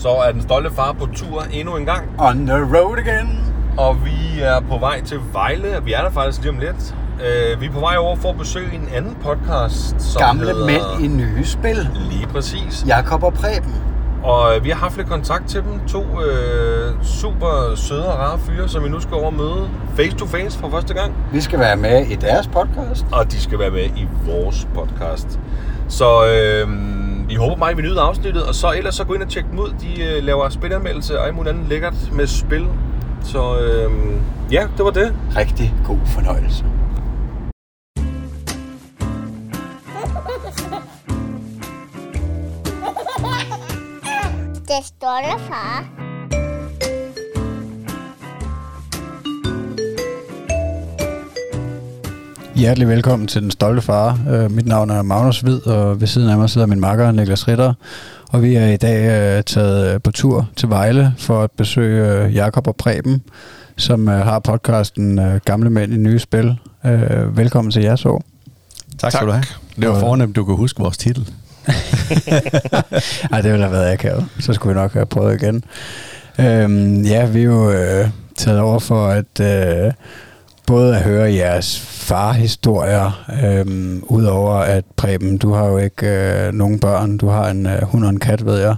Så er den stolte far på tur endnu en gang, On the road again. og vi er på vej til Vejle. Vi er der faktisk lige om lidt. Øh, vi er på vej over for at besøge en anden podcast, som Gamle hedder... mænd i nye spil. Lige præcis. Jakob og Preben. Og øh, vi har haft lidt kontakt til dem. To øh, super søde og rare fyre, som vi nu skal over og møde face to face for første gang. Vi skal være med i deres podcast. Og de skal være med i vores podcast. Så øh, vi håber meget, at vi nyder afsnittet. Og så ellers så gå ind og tjek dem ud. De øh, laver spilanmeldelse og alt muligt andet lækkert med spil. Så øh, ja, det var det. Rigtig god fornøjelse. Det stolte far. Hjertelig velkommen til Den Stolte Far. Uh, mit navn er Magnus Hvid, og ved siden af mig sidder min makker Niklas Ritter. Og vi er i dag uh, taget uh, på tur til Vejle for at besøge uh, Jakob og Preben, som uh, har podcasten uh, Gamle Mænd i Nye Spil. Uh, velkommen til jer så. Tak, skal du have. Det var fornemt, du kunne huske vores titel. Ej, det ville have været akavet. Så skulle vi nok have prøvet igen. Øhm, ja, vi er jo øh, taget over for at øh, både at høre jeres farhistorier, øhm, udover at Preben, du har jo ikke øh, nogen børn, du har en øh, hund og en kat, ved jeg.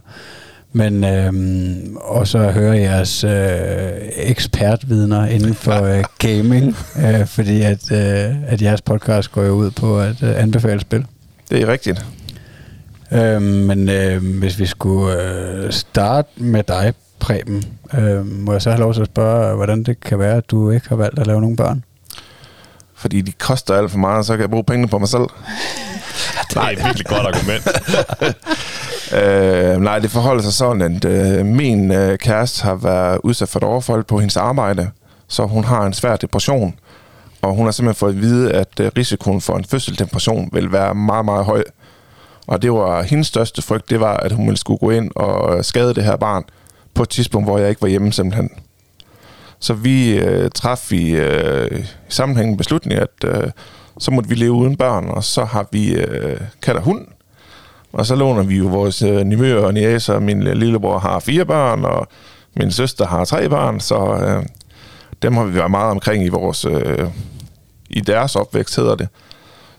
Men øhm, også at høre jeres øh, ekspertvidner inden for øh, gaming, øh, fordi at, øh, at jeres podcast går jo ud på at øh, anbefale spil. Det er rigtigt. Øh, men øh, hvis vi skulle øh, starte med dig, Preben, øh, må jeg så have lov til at spørge, hvordan det kan være, at du ikke har valgt at lave nogle børn? Fordi de koster alt for meget, så kan jeg bruge pengene på mig selv. Det er et virkelig godt argument. øh, nej, det forholder sig sådan, at øh, min øh, kæreste har været udsat for et overfald på hendes arbejde, så hun har en svær depression. Og hun har simpelthen fået at vide, at øh, risikoen for en fødselsdepression vil være meget, meget høj. Og det var hendes største frygt, det var, at hun ville skulle gå ind og øh, skade det her barn på et tidspunkt, hvor jeg ikke var hjemme simpelthen. Så vi øh, traf i øh, sammenhængen beslutning, at øh, så måtte vi leve uden børn, og så har vi øh, kat og hund. Og så låner vi jo vores øh, nivøer og næser. Min øh, lillebror har fire børn, og min søster har tre børn, så øh, dem har vi været meget omkring i vores øh, i deres opvækst, hedder det.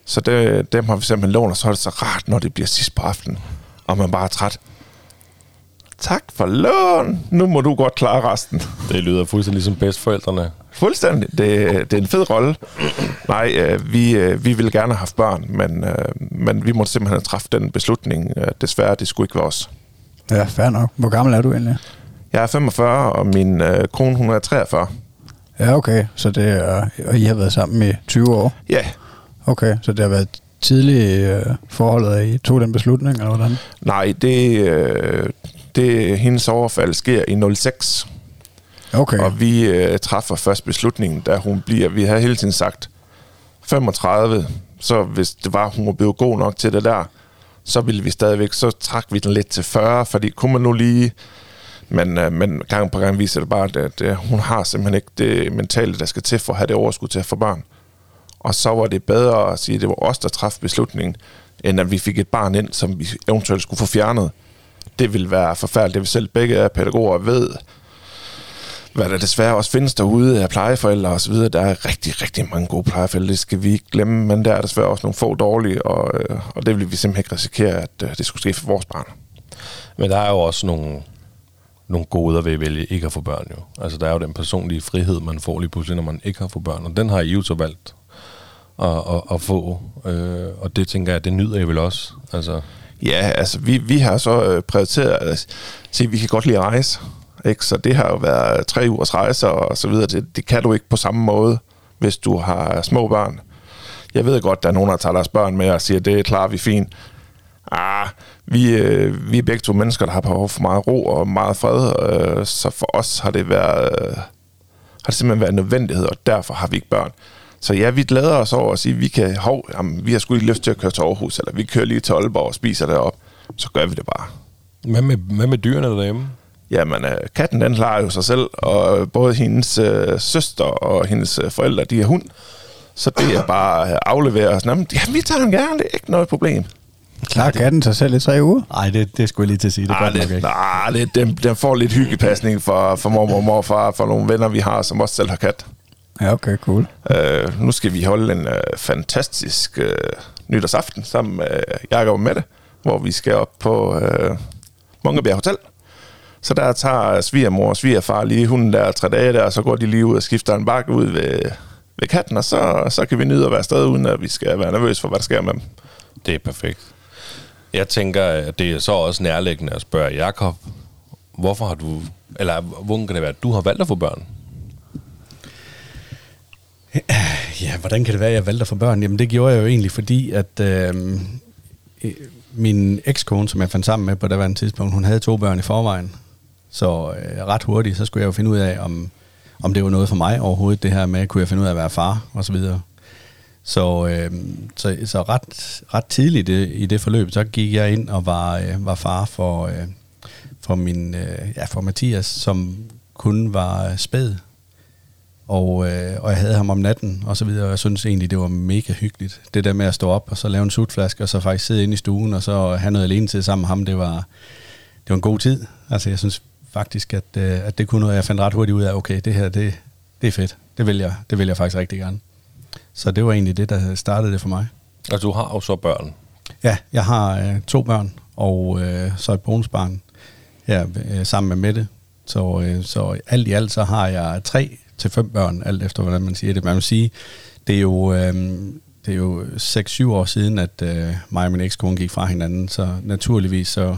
Så det, dem har vi simpelthen lånt, og så er det så rart, når det bliver sidst på aftenen, og man bare er træt. Tak for lån. Nu må du godt klare resten. Det lyder fuldstændig ligesom bedstforældrene. Fuldstændig. Det, det er en fed rolle. Nej, øh, vi, øh, vi ville gerne have haft børn, men, øh, men vi måtte simpelthen træffe den beslutning. Øh, desværre, det skulle ikke være os. Ja, fair nok. Hvor gammel er du egentlig? Jeg er 45, og min øh, kone, hun er 43. Ja, okay. Så det er, og I har været sammen i 20 år? Ja, Okay, så det har været tidligt øh, forholdet, at I tog den beslutning, eller hvordan? nej, det, øh, det hendes overfald sker i 06. Okay, Og vi øh, træffer først beslutningen, da hun bliver, vi har hele tiden sagt 35, så hvis det var, hun var blevet god nok til det der, så ville vi stadigvæk, så trak vi den lidt til 40, fordi kunne man nu lige, men, øh, men gang på gang viser det bare, at, at øh, hun har simpelthen ikke det mentale, der skal til for at have det overskud til at få børn. Og så var det bedre at sige, at det var os, der træffede beslutningen, end at vi fik et barn ind, som vi eventuelt skulle få fjernet. Det vil være forfærdeligt. Det vi selv begge er pædagoger ved, hvad der desværre også findes derude af plejeforældre og så videre. Der er rigtig, rigtig mange gode plejeforældre, det skal vi ikke glemme, men der er desværre også nogle få dårlige, og, øh, og det vil vi simpelthen ikke risikere, at øh, det skulle ske for vores barn. Men der er jo også nogle, nogle goder ved at vælge ikke at få børn jo. Altså der er jo den personlige frihed, man får lige pludselig, når man ikke har fået børn. Og den har I jo så valgt at, at, at få. Øh, og det tænker jeg, det nyder jeg vel også. Altså, Ja, altså vi, vi har så øh, prioriteret at se, at vi kan godt lide at rejse. Ikke? Så det har jo været tre ugers rejser og så videre. Det, det kan du ikke på samme måde, hvis du har små børn. Jeg ved godt, der er nogen, der tager deres børn med og siger, det klarer vi fint. Ah, vi, øh, vi er begge to mennesker, der har behov for meget ro og meget fred, øh, så for os har det været øh, har det simpelthen været en nødvendighed, og derfor har vi ikke børn. Så ja, vi glæder os over at sige, at vi kan, hov, jamen, vi har sgu ikke lyst til at køre til Aarhus, eller vi kører lige til Aalborg og spiser derop. Så gør vi det bare. hvad, med, hvad med dyrene derhjemme? Jamen, øh, katten den klarer jo sig selv, og både hendes øh, søster og hendes øh, forældre, de er hund. Så det er bare at aflevere os. Jamen, ja, vi tager den gerne, det er ikke noget problem. Klarer katten sig selv i tre uger? Nej, det, det skulle jeg lige til at sige. Det nok det, ikke. nej, det, den, den får lidt hyggepasning for, for mormor og morfar, for nogle venner, vi har, som også selv har kat. Ja, okay, cool. Uh, nu skal vi holde en uh, fantastisk uh, nytårsaften sammen med Jakob og Mette, hvor vi skal op på uh, Munkebjerg Hotel. Så der tager svigermor og svigerfar lige hunden der tre dage der, og så går de lige ud og skifter en bakke ud ved, ved katten, og så, så kan vi nyde at være afsted, uden at vi skal være nervøse for, hvad der sker med dem. Det er perfekt. Jeg tænker, at det er så også nærliggende at spørge Jakob, hvorfor har du, eller hvordan kan det være, at du har valgt at få børn? Ja, hvordan kan det være, at jeg valgte at få børn? Jamen, det gjorde jeg jo egentlig, fordi at øh, min ekskone, som jeg fandt sammen med på det andet tidspunkt, hun havde to børn i forvejen. Så øh, ret hurtigt, så skulle jeg jo finde ud af, om, om det var noget for mig overhovedet, det her med, kunne jeg finde ud af at være far, og så videre. Så, øh, så, så ret, ret tidligt i det, i det forløb, så gik jeg ind og var, øh, var far for, øh, for, min, øh, ja, for Mathias, som kun var spæd. Og, øh, og jeg havde ham om natten og så videre, og jeg synes egentlig, det var mega hyggeligt. Det der med at stå op og så lave en sutflaske, og så faktisk sidde inde i stuen, og så have noget alene til sammen med ham, det var, det var en god tid. Altså jeg synes faktisk, at, øh, at det kunne noget, jeg fandt ret hurtigt ud af, okay, det her, det, det er fedt. Det vil, jeg, det vil jeg faktisk rigtig gerne. Så det var egentlig det, der startede det for mig. Og du har jo så børn. Ja, jeg har øh, to børn, og øh, så et bonusbarn her øh, sammen med Mette. Så, øh, så alt i alt, så har jeg tre til fem børn, alt efter hvordan man siger det. Man vil sige, det er jo, øh, det er jo 6-7 år siden, at øh, mig og min ekskone gik fra hinanden, så naturligvis så,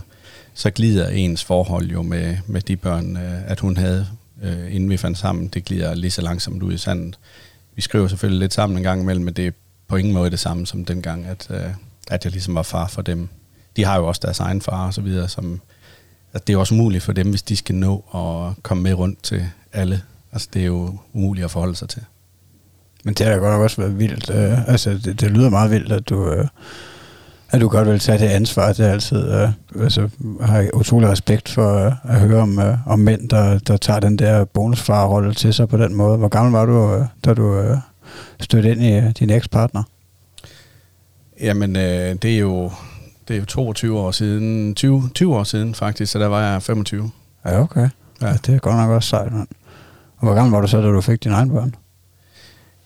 så glider ens forhold jo med, med de børn, øh, at hun havde, øh, inden vi fandt sammen, det glider lige så langsomt ud i sandet. Vi skriver selvfølgelig lidt sammen en gang imellem, men det er på ingen måde det samme som dengang, at, øh, at jeg ligesom var far for dem. De har jo også deres egen far og så videre, som at det er også umuligt for dem, hvis de skal nå at komme med rundt til alle. Altså det er jo umuligt at forholde sig til. Men det har da godt nok også været vildt. Øh, altså, det, det lyder meget vildt, at du, øh, at du godt vil tage det ansvar. Det er altid, øh, altså, har jeg utrolig respekt for øh, at høre om, øh, om mænd, der, der tager den der bonusfarrolle til sig på den måde. Hvor gammel var du, øh, da du øh, stødte ind i øh, din ekspartner? Jamen, øh, det er jo det er jo 22 år siden, 20, 20 år siden faktisk, så der var jeg 25. Ja, okay. Ja. Ja. ja det er godt nok også sejt, mand. Hvor gammel var du så, da du fik dine egne børn?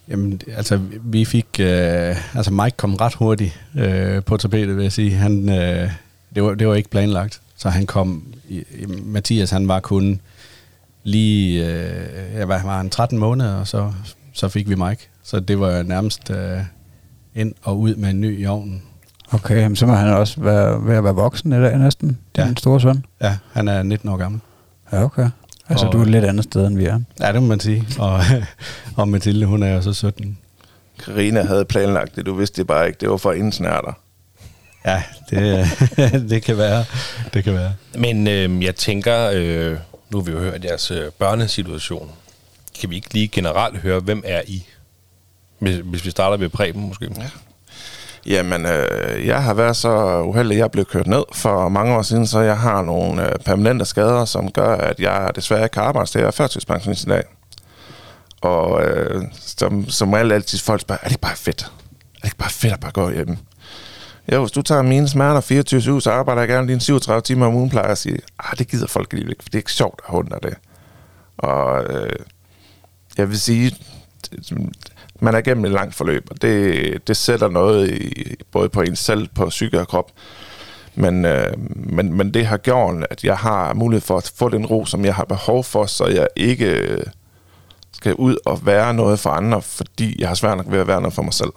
Jamen, altså, vi fik... Øh, altså, Mike kom ret hurtigt øh, på tapetet, vil jeg sige. Han, øh, det, var, det var ikke planlagt. Så han kom... I, Mathias, han var kun lige... Øh, ja, hvad var han? 13 måneder, og så, så fik vi Mike. Så det var nærmest øh, ind og ud med en ny i ovnen. Okay, jamen, så må han også være ved at være voksen i dag næsten, din Ja. store søn. Ja, han er 19 år gammel. Ja, okay. Altså, Og- du er et lidt andet sted, end vi er. Ja, det må man sige. Og, og Mathilde, hun er jo så 17. Karina havde planlagt det, du vidste det bare ikke. Det var for indsnærter. Ja, det, det kan være. Det kan være. Men øh, jeg tænker, øh, nu har vi jo hørt jeres øh, børnesituation. Kan vi ikke lige generelt høre, hvem er I? Hvis, hvis vi starter ved Preben måske. Ja. Jamen, øh, jeg har været så uheldig, at jeg blev kørt ned for mange år siden, så jeg har nogle øh, permanente skader, som gør, at jeg desværre ikke kan arbejde, til jeg er førtidspensionist i dag. Og øh, som, som alle altid folk spørger, er det bare fedt? Er det ikke bare fedt at bare gå hjem? Jo, hvis du tager mine smerter 24 uger, så arbejder jeg gerne lige 37 timer om ugen, plejer jeg at sige. Ah, det gider folk lige ikke, for det er ikke sjovt at hunde det. Og øh, jeg vil sige, man er gennem et langt forløb, og det, det sætter noget i, både på ens selv, på psyke og krop. Men, øh, men, men det har gjort, at jeg har mulighed for at få den ro, som jeg har behov for, så jeg ikke øh, skal ud og være noget for andre, fordi jeg har svært nok ved at være noget for mig selv.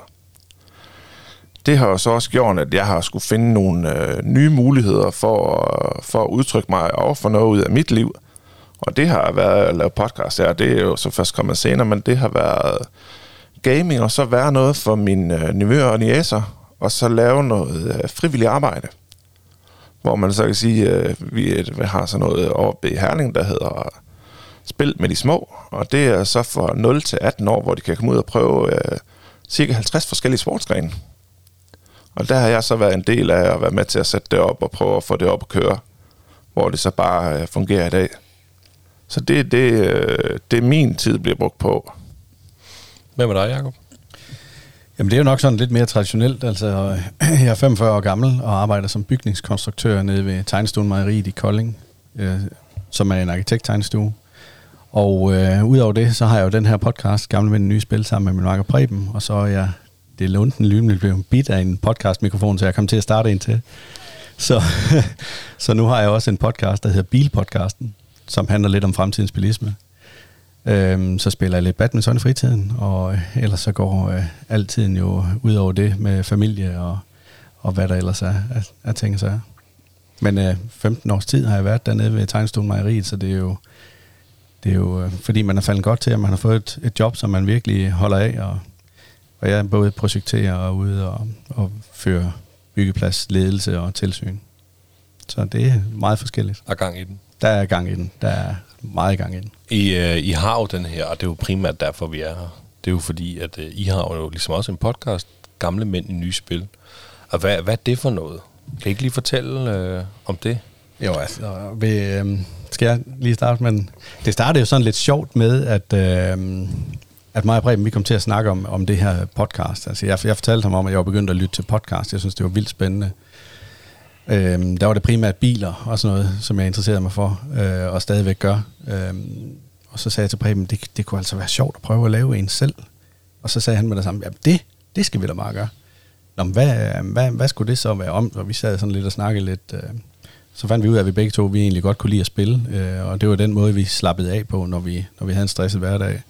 Det har jo så også gjort, at jeg har skulle finde nogle øh, nye muligheder for, øh, for at udtrykke mig og for noget ud af mit liv. Og det har været at lave podcast her, det er jo så først kommet senere, men det har været gaming, og så være noget for mine øh, nevøer og niæser, og så lave noget øh, frivilligt arbejde. Hvor man så kan sige, øh, vi, øh, vi har sådan noget oppe i Herning, der hedder Spil med de små, og det er så for 0 til 18 år, hvor de kan komme ud og prøve øh, cirka 50 forskellige sportsgrene. Og der har jeg så været en del af at være med til at sætte det op og prøve at få det op at køre, hvor det så bare øh, fungerer i dag. Så det, det, øh, det min tid bliver brugt på. Hvad er dig, Jacob? Jamen det er jo nok sådan lidt mere traditionelt. Altså, jeg er 45 år gammel og arbejder som bygningskonstruktør nede ved Tegnestuen Mejeriet i Kolding, øh, som er en arkitekttegnestue. Og øh, udover det, så har jeg jo den her podcast, Gamle Mænd Nye Spil, sammen med min makker Preben, og så er jeg, det er lunden lynligt blevet bit af en podcastmikrofon, så jeg kom til at starte en til. Så, så nu har jeg også en podcast, der hedder Bilpodcasten, som handler lidt om fremtidens bilisme. Øhm, så spiller jeg lidt badminton i fritiden, og ellers så går øh, altiden jo ud over det med familie og, og hvad der ellers er af, af ting så er. Men øh, 15 års tid har jeg været dernede ved Tegnestuen Mejeriet, så det er jo, det er jo øh, fordi man er faldet godt til, at man har fået et, et job, som man virkelig holder af, og, og jeg både projekterer og ude og, og fører byggeplads, ledelse og tilsyn. Så det er meget forskelligt. Og gang i den. Der er gang i den. Der er meget gang i den. I, øh, I har jo den her, og det er jo primært derfor, vi er her. Det er jo fordi, at øh, I har jo ligesom også en podcast, Gamle Mænd i Nye Spil. Og hvad, hvad er det for noget? Kan I ikke lige fortælle øh, om det? Jo, altså, ved, øh, skal jeg lige starte med den? Det startede jo sådan lidt sjovt med, at, øh, at mig og Preben, vi kom til at snakke om, om det her podcast. Altså, jeg, jeg fortalte ham om, at jeg var begyndt at lytte til podcast. Jeg synes, det var vildt spændende. Øhm, der var det primært biler og sådan noget, som jeg interesserede mig for, øh, og stadigvæk gør. Øhm, og så sagde jeg til Preben, det, det kunne altså være sjovt at prøve at lave en selv. Og så sagde han med det samme, ja, det, det skal vi da bare gøre. Nå, men hvad, hvad, hvad skulle det så være om? Og vi sad sådan lidt og snakkede lidt. Øh, så fandt vi ud af, at vi begge to vi egentlig godt kunne lide at spille. Øh, og det var den måde, vi slappede af på, når vi, når vi havde en stresset hverdag.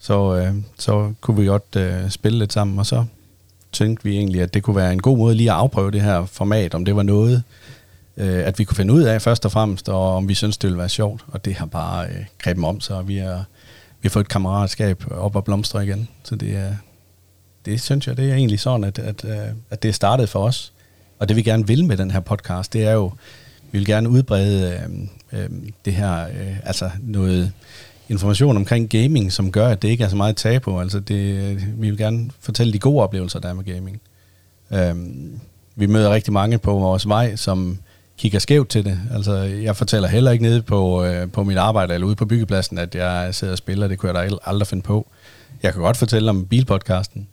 Så, øh, så kunne vi godt øh, spille lidt sammen, og så tænkte vi egentlig, at det kunne være en god måde lige at afprøve det her format, om det var noget, øh, at vi kunne finde ud af først og fremmest, og om vi synes det ville være sjovt. Og det har bare øh, grebet om sig, og vi, er, vi har fået et kammeratskab op og blomstre igen. Så det, er, det synes jeg, det er egentlig sådan, at, at, øh, at det er startet for os. Og det vi gerne vil med den her podcast, det er jo, vi vil gerne udbrede øh, øh, det her, øh, altså noget information omkring gaming, som gør, at det ikke er så meget tabu. Altså det, vi vil gerne fortælle de gode oplevelser, der er med gaming. Øhm, vi møder rigtig mange på vores vej, som kigger skævt til det. Altså, jeg fortæller heller ikke nede på, øh, på mit arbejde eller ude på byggepladsen, at jeg sidder og spiller. Det kunne jeg da aldrig finde på. Jeg kan godt fortælle om bilpodcasten.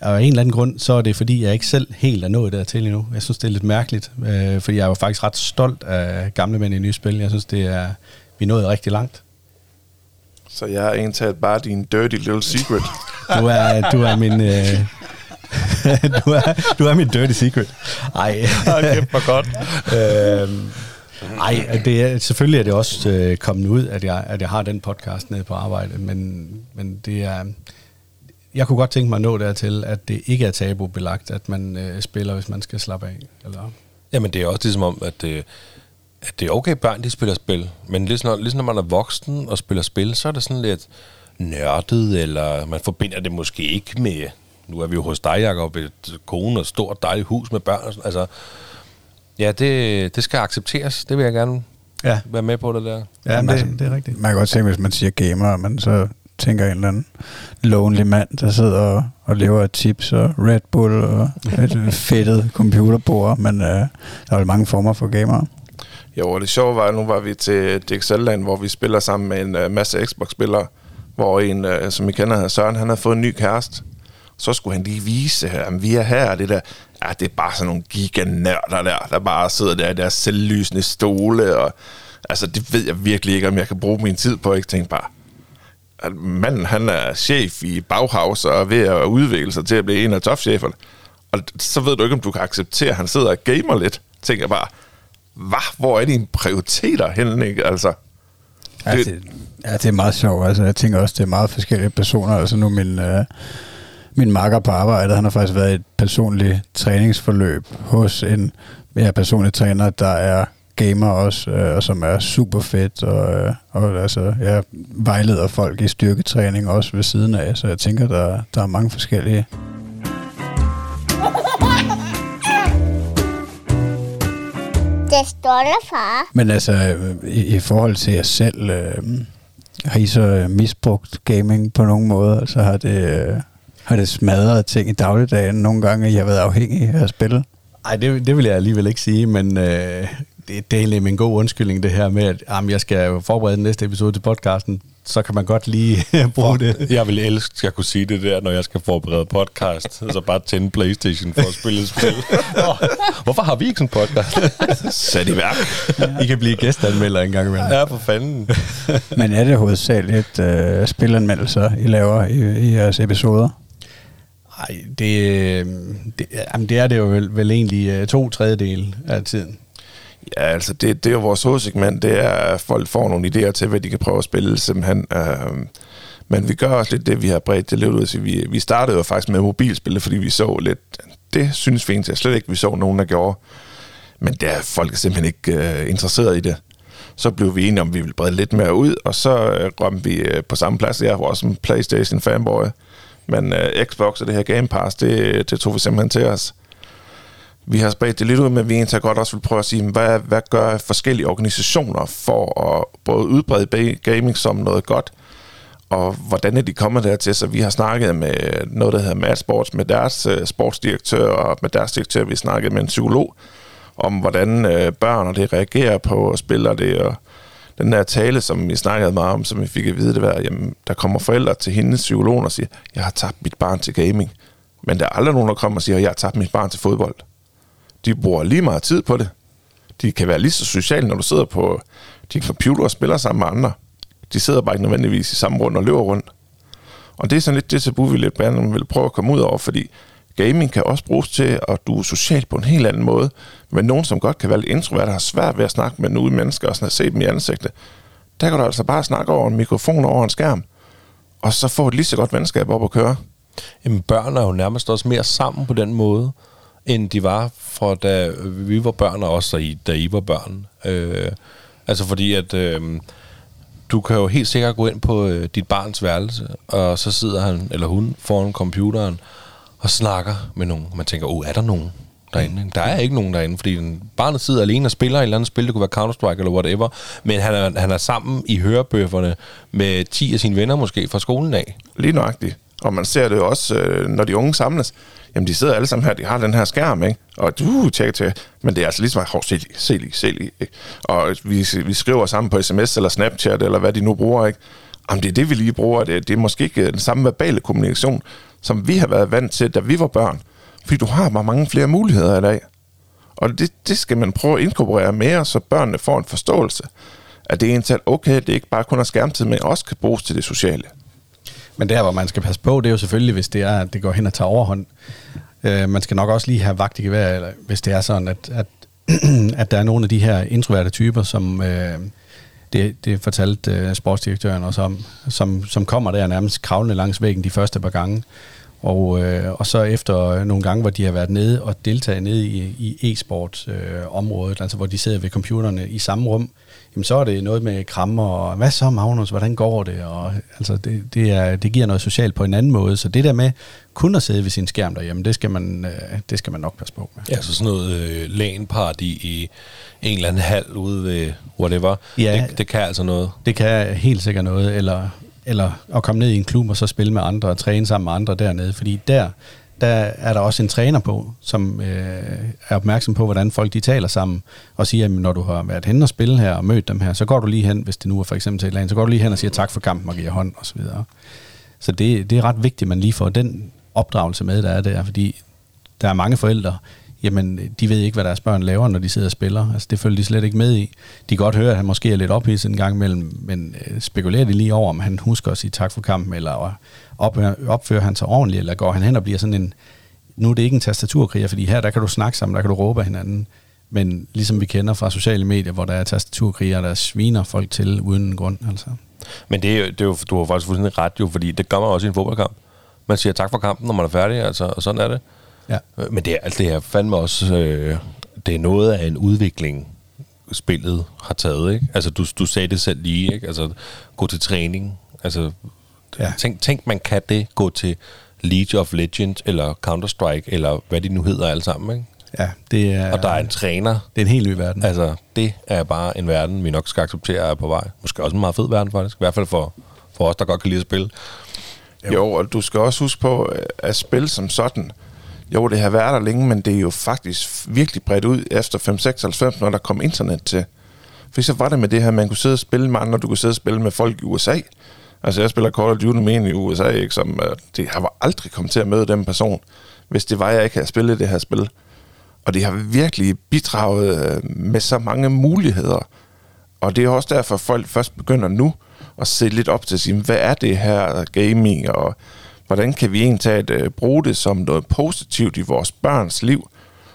Og af en eller anden grund, så er det fordi, jeg ikke selv helt er nået dertil endnu. Jeg synes, det er lidt mærkeligt, øh, fordi jeg er jo faktisk ret stolt af gamle mænd i nye spil. Jeg synes, det er, vi er nået rigtig langt. Så jeg er egentlig bare din dirty little secret. Du er, du er min... Øh, du, er, du er min dirty secret. Ej. Hvor godt. øhm, ej, det er, selvfølgelig er det også øh, kommet ud, at jeg, at jeg har den podcast nede på arbejde, men, men det er... Jeg kunne godt tænke mig at nå dertil, at det ikke er tabubelagt, at man øh, spiller, hvis man skal slappe af. Eller? Jamen, det er også ligesom om, at, øh, at det er okay, børn de spiller spil, men ligesom når, ligesom når man er voksen og spiller spil, så er det sådan lidt nørdet, eller man forbinder det måske ikke med, nu er vi jo hos dig, Jacob, et kone og et stort dejligt hus med børn. og sådan, Altså, ja, det, det skal accepteres. Det vil jeg gerne Ja, være med på, det der. ja man, det, det er rigtigt. Man kan godt tænke, hvis man siger gamer, man så tænker en eller anden lonely mand, der sidder og, og lever af chips og Red Bull og et fedtet computerbord, men øh, der er jo mange former for gamere. Jo, og det sjove var, at nu var vi til DXL-land, hvor vi spiller sammen med en uh, masse Xbox-spillere, hvor en, uh, som I kender, Søren, han havde fået en ny kæreste. Så skulle han lige vise, at vi er her, og det der, ja, det er bare sådan nogle giganørder der, der bare sidder der i deres selvlysende stole, og altså, det ved jeg virkelig ikke, om jeg kan bruge min tid på, ikke tænke bare, at manden, han er chef i Bauhaus og er ved at udvikle sig til at blive en af topcheferne. Og så ved du ikke, om du kan acceptere, at han sidder og gamer lidt. Tænker jeg bare, hvad? Hvor er dine prioriteter henne, ikke? Altså, Ja, Det- det, ja, det er meget sjovt. Altså, jeg tænker også, det er meget forskellige personer. Altså nu min, øh, min makker på arbejde, han har faktisk været i et personligt træningsforløb hos en ja, personlig træner, der er gamer også, øh, og som er super fedt, og, øh, og altså, jeg vejleder folk i styrketræning også ved siden af, så jeg tænker, der, der er mange forskellige. Det står der, far. Men altså, øh, i, i forhold til jer selv, øh, har I så øh, misbrugt gaming på nogen måde? Altså har det, øh, har det smadret ting i dagligdagen nogle gange, at I har været afhængige af at spille? Ej, det, det vil jeg alligevel ikke sige, men øh, det det, er egentlig en god undskyldning, det her med, at jamen, jeg skal jo forberede den næste episode til podcasten. Så kan man godt lige bruge det. Jeg vil elske, at jeg kunne sige det der, når jeg skal forberede podcast. Så bare tænde Playstation for at spille et spil. Hvorfor har vi ikke sådan en podcast? Sat i værk. I kan blive gæsteanmelder en gang imellem. Ja, for fanden. Men er det hovedsageligt øh, spilanmeldelser, I laver i, i jeres episoder? Nej, det, øh, det, jamen, det er det jo vel, vel egentlig øh, to tredjedel af tiden. Ja, altså det, det er jo vores hovedsegment, det er, at folk får nogle idéer til, hvad de kan prøve at spille simpelthen. Øh, men vi gør også lidt det, vi har bredt det lidt ud. Så vi, vi startede jo faktisk med mobilspil, fordi vi så lidt, det synes vi egentlig slet ikke, vi så nogen, der gjorde. Men der er folk er simpelthen ikke øh, interesseret i det. Så blev vi enige om, at vi ville brede lidt mere ud, og så øh, rømte vi øh, på samme plads. Jeg var også en Playstation fanboy, men øh, Xbox og det her Game Pass, det, det tog vi simpelthen til os. Vi har spredt det lidt ud, men vi egentlig godt også vil prøve at sige, hvad, hvad gør forskellige organisationer for at både udbrede gaming som noget godt, og hvordan er de kommet dertil? Så vi har snakket med noget, der hedder Mad Sports, med deres øh, sportsdirektør, og med deres direktør, vi snakkede med en psykolog, om hvordan øh, børn og det reagerer på spiller det, og den der tale, som vi snakkede meget om, som vi fik at vide, det var, jamen, der kommer forældre til hendes psykolog og siger, jeg har tabt mit barn til gaming. Men der er aldrig nogen, der kommer og siger, jeg har tabt mit barn til fodbold. De bruger lige meget tid på det. De kan være lige så sociale, når du sidder på din computer og spiller sammen med andre. De sidder bare ikke nødvendigvis i samme rundt og løber rundt. Og det er sådan lidt det tabu, vi lidt gerne vil prøve at komme ud over, fordi gaming kan også bruges til, at du er social på en helt anden måde. Men nogen, som godt kan være lidt introvert har svært ved at snakke med nogle mennesker og sådan at se dem i ansigtet, der kan du altså bare snakke over en mikrofon over en skærm, og så få et lige så godt venskab op at køre. Jamen, børn er jo nærmest også mere sammen på den måde, end de var fra da vi var børn, og også da I, da I var børn. Øh, altså fordi, at øh, du kan jo helt sikkert gå ind på øh, dit barns værelse, og så sidder han eller hun foran computeren og snakker med nogen. Man tænker, oh, er der nogen derinde? Der er ikke nogen derinde, fordi den, barnet sidder alene og spiller et eller andet spil, det kunne være Counter-Strike eller whatever, men han er, han er sammen i hørebøfferne med 10 af sine venner måske fra skolen af. Lige nøjagtigt. Og man ser det jo også, øh, når de unge samles. Jamen, de sidder alle sammen her, de har den her skærm, ikke? Og uh, du tjekker til. Men det er altså ligesom, hov, se lige, se lige, se lige. Ikke? Og vi, vi skriver sammen på sms eller Snapchat, eller hvad de nu bruger, ikke? Jamen, det er det, vi lige bruger. Det, det er måske ikke øh, den samme verbale kommunikation, som vi har været vant til, da vi var børn. Fordi du har bare mange flere muligheder i dag. Og det, det skal man prøve at inkorporere mere, så børnene får en forståelse. At det er egentlig okay, det er ikke bare kun er skærmtid, men også kan bruges til det sociale. Men der, hvor man skal passe på, det er jo selvfølgelig, hvis det er, at det går hen og tager overhånd. Øh, man skal nok også lige have vagt i gevær, eller hvis det er sådan, at, at, at der er nogle af de her introverte typer, som øh, det, det fortalte øh, sportsdirektøren også om, som, som kommer der nærmest kravlende langs væggen de første par gange. Og, øh, og så efter nogle gange, hvor de har været nede og deltaget nede i, i e-sport-området, øh, altså hvor de sidder ved computerne i samme rum, jamen så er det noget med krammer, og hvad så Magnus, hvordan går det? Og, altså det, det, er, det giver noget socialt på en anden måde, så det der med kun at sidde ved sin skærm derhjemme, det skal man, øh, det skal man nok passe på med. Ja, så sådan noget øh, LAN-party i en eller anden hal ude ved whatever, Ja. det, det kan altså noget. Det kan helt sikkert noget, eller, eller at komme ned i en klub og så spille med andre og træne sammen med andre dernede, fordi der, der er der også en træner på, som øh, er opmærksom på, hvordan folk de taler sammen, og siger, at når du har været hen og spille her og mødt dem her, så går du lige hen, hvis det nu er for eksempel til et land, så går du lige hen og siger tak for kampen og giver hånd og så videre. Så det, det er ret vigtigt, at man lige får den opdragelse med, der er der, fordi der er mange forældre, jamen de ved ikke, hvad deres børn laver, når de sidder og spiller. Altså det følger de slet ikke med i. De kan godt høre, at han måske er lidt ophidset en gang imellem, men øh, spekulerer de lige over, om han husker at sige tak for kampen, eller opfører, opfører han sig ordentligt, eller går han hen og bliver sådan en, nu er det ikke en tastaturkriger, fordi her der kan du snakke sammen, der kan du råbe af hinanden, men ligesom vi kender fra sociale medier, hvor der er tastaturkriger, der sviner folk til uden grund. Altså. Men det er, jo, det er jo, du har faktisk fuldstændig ret jo, fordi det gør man også i en fodboldkamp. Man siger tak for kampen, når man er færdig, altså, og sådan er det. Ja. Men det er, altså, det er fandme også, øh, det er noget af en udvikling, spillet har taget, ikke? Altså, du, du sagde det selv lige, ikke? Altså, gå til træning. Altså, Ja. ja. tænk, tænk, man kan det gå til League of Legends, eller Counter-Strike, eller hvad de nu hedder alle sammen, ikke? Ja, det er, Og der er en træner. det er en helt ny verden. Altså, det er bare en verden, vi nok skal acceptere er på vej. Måske også en meget fed verden, faktisk. I hvert fald for, for os, der godt kan lide at spille. Jo. jo, og du skal også huske på, at spil som sådan, jo, det har været der længe, men det er jo faktisk virkelig bredt ud efter 596, når der kom internet til. For så var det med det her, man kunne sidde og spille med andre, du kunne sidde og spille med folk i USA. Altså jeg spiller Call of Duty med en i USA, ikke, som øh, det har var aldrig kommet til at møde den person, hvis det var, jeg ikke havde spillet det her spil. Og det har virkelig bidraget øh, med så mange muligheder. Og det er også derfor, folk først begynder nu at se lidt op til at sige, hvad er det her gaming, og hvordan kan vi egentlig uh, bruge det som noget positivt i vores børns liv,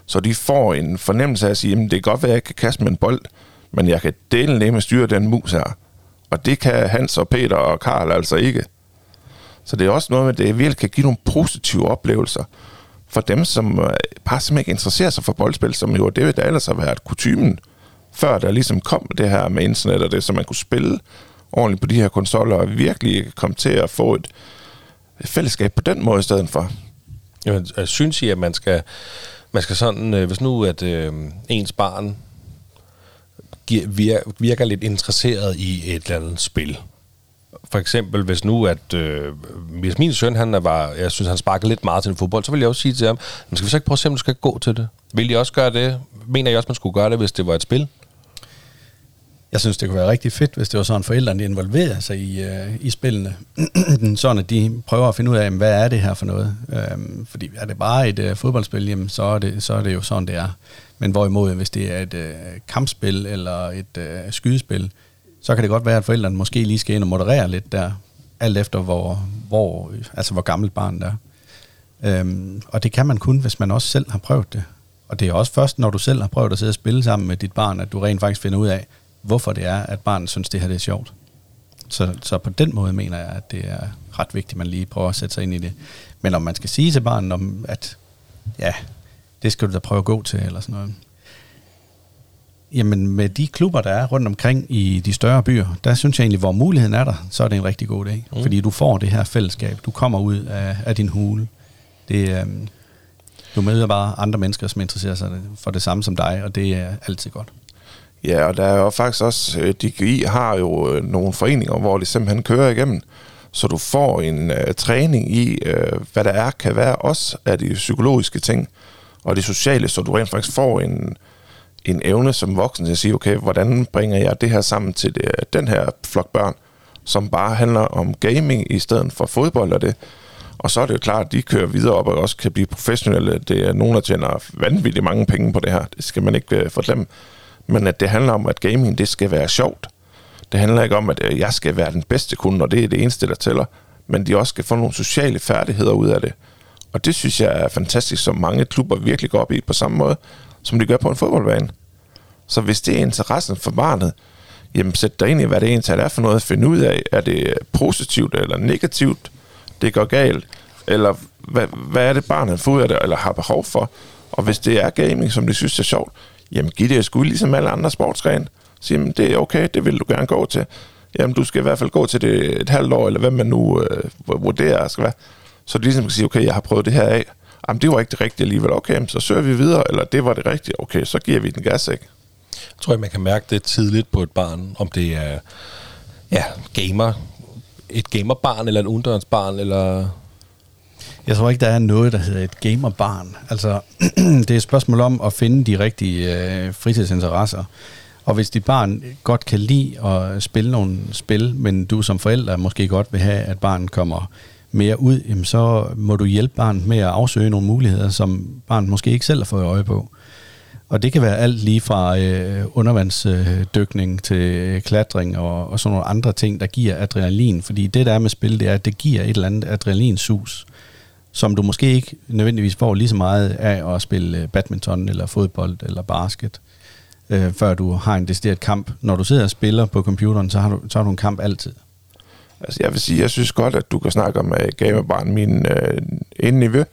så de får en fornemmelse af at sige, at det kan godt være, at jeg kan kaste med en bold, men jeg kan dele med styre den mus her. Og det kan Hans og Peter og Karl altså ikke. Så det er også noget med, at det virkelig kan give nogle positive oplevelser for dem, som øh, bare simpelthen ikke interesserer sig for boldspil, som jo det, der ellers har været kutumen, før der ligesom kom det her med internet og det, som man kunne spille ordentligt på de her konsoller, og virkelig kom til at få et fællesskab på den måde i stedet for. Jamen, jeg synes I, at man skal, man skal sådan, øh, hvis nu at øh, ens barn virker, virker lidt interesseret i et eller andet spil. For eksempel, hvis nu, at øh, hvis min søn, han var, jeg synes, han sparker lidt meget til en fodbold, så vil jeg også sige til ham, men skal vi så ikke prøve at se, om du skal gå til det? Vil I også gøre det? Mener jeg også, man skulle gøre det, hvis det var et spil? Jeg synes, det kunne være rigtig fedt, hvis det var sådan, at forældrene involverer sig i, øh, i spillene. sådan, at de prøver at finde ud af, hvad er det her for noget. Øhm, fordi er det bare et øh, fodboldspil, jamen, så, er det, så er det jo sådan, det er. Men hvorimod, hvis det er et øh, kampspil eller et øh, skydespil, så kan det godt være, at forældrene måske lige skal ind og moderere lidt der, alt efter hvor, hvor, altså hvor gammelt barnet er. Øhm, og det kan man kun, hvis man også selv har prøvet det. Og det er også først, når du selv har prøvet at sidde og spille sammen med dit barn, at du rent faktisk finder ud af, hvorfor det er, at barnet synes, det her det er sjovt. Så, så på den måde mener jeg, at det er ret vigtigt, at man lige prøver at sætte sig ind i det. Men om man skal sige til barnet, om, at ja, det skal du da prøve at gå til, eller sådan noget. Jamen med de klubber, der er rundt omkring i de større byer, der synes jeg egentlig, hvor muligheden er der, så er det en rigtig god dag. Mm. Fordi du får det her fællesskab. Du kommer ud af, af din hule. Det, øhm, du møder bare andre mennesker, som interesserer sig for det samme som dig, og det er altid godt. Ja, og der er jo faktisk også, øh, DGI har jo øh, nogle foreninger, hvor det simpelthen kører igennem, så du får en uh, træning i, uh, hvad der er, kan være også af de psykologiske ting, og det sociale, så du rent faktisk får en, en evne som voksen til at sige, okay, hvordan bringer jeg det her sammen til det, den her flok børn, som bare handler om gaming i stedet for fodbold og det. Og så er det jo klart, at de kører videre op og også kan blive professionelle. Det er nogen, der tjener vanvittigt mange penge på det her. Det skal man ikke uh, forglemme. Men at det handler om, at gaming, det skal være sjovt. Det handler ikke om, at øh, jeg skal være den bedste kunde, og det er det eneste, der tæller. Men de også skal få nogle sociale færdigheder ud af det. Og det synes jeg er fantastisk, som mange klubber virkelig går op i på samme måde, som de gør på en fodboldbane. Så hvis det er interessen for barnet, jamen sæt dig ind i, hvad det egentlig er for noget at finde ud af. Er det positivt eller negativt, det går galt? Eller hvad, hvad er det barnet får ud af det, eller har behov for? Og hvis det er gaming, som de synes er sjovt, jamen giv det sgu ligesom alle andre sportsgrene. Sige, jamen, det er okay, det vil du gerne gå til. Jamen, du skal i hvert fald gå til det et halvt år, eller hvad man nu øh, vurderer skal være. Så du ligesom kan sige, okay, jeg har prøvet det her af. Jamen, det var ikke det rigtige alligevel. Okay, så søger vi videre, eller det var det rigtige. Okay, så giver vi den gas, ikke? Jeg tror, man kan mærke det tidligt på et barn, om det er ja, gamer, et gamerbarn, eller en undørensbarn, eller... Jeg tror ikke, der er noget, der hedder et gamerbarn. Altså, det er et spørgsmål om at finde de rigtige øh, fritidsinteresser. Og hvis dit barn godt kan lide at spille nogle spil, men du som forælder måske godt vil have, at barnet kommer mere ud, jamen så må du hjælpe barnet med at afsøge nogle muligheder, som barnet måske ikke selv har fået øje på. Og det kan være alt lige fra øh, undervandsdykning øh, til klatring og, og sådan nogle andre ting, der giver adrenalin. Fordi det der er med spil, det er, at det giver et eller andet adrenalinsus, som du måske ikke nødvendigvis får lige så meget af at spille øh, badminton eller fodbold eller basket, øh, før du har en decideret kamp. Når du sidder og spiller på computeren, så har du, så har du en kamp altid. Altså jeg vil sige, jeg synes godt, at du kan snakke om uh, gamerbarn, min øh, indniveau.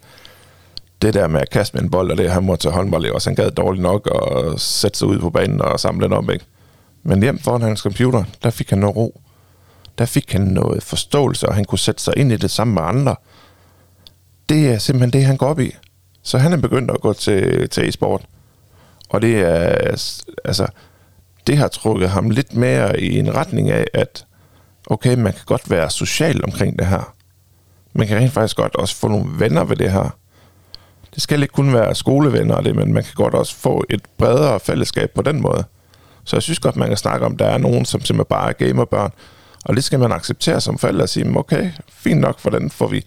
Det der med at kaste med en bold, og det han må tage håndbold også. Han gad dårligt nok og sætte sig ud på banen og samle den op, ikke? Men hjem foran hans computer, der fik han noget ro. Der fik han noget forståelse, og han kunne sætte sig ind i det sammen med andre. Det er simpelthen det, han går op i. Så han er begyndt at gå til, til e-sport. Og det er, altså, det har trukket ham lidt mere i en retning af, at okay, man kan godt være social omkring det her. Man kan rent faktisk godt også få nogle venner ved det her. det skal ikke kun være skolevenner og det, men man kan godt også få et bredere fællesskab på den måde. Så jeg synes godt, man kan snakke om, at der er nogen, som simpelthen bare er gamerbørn, og det skal man acceptere som forældre og sige, okay, fint nok, hvordan får vi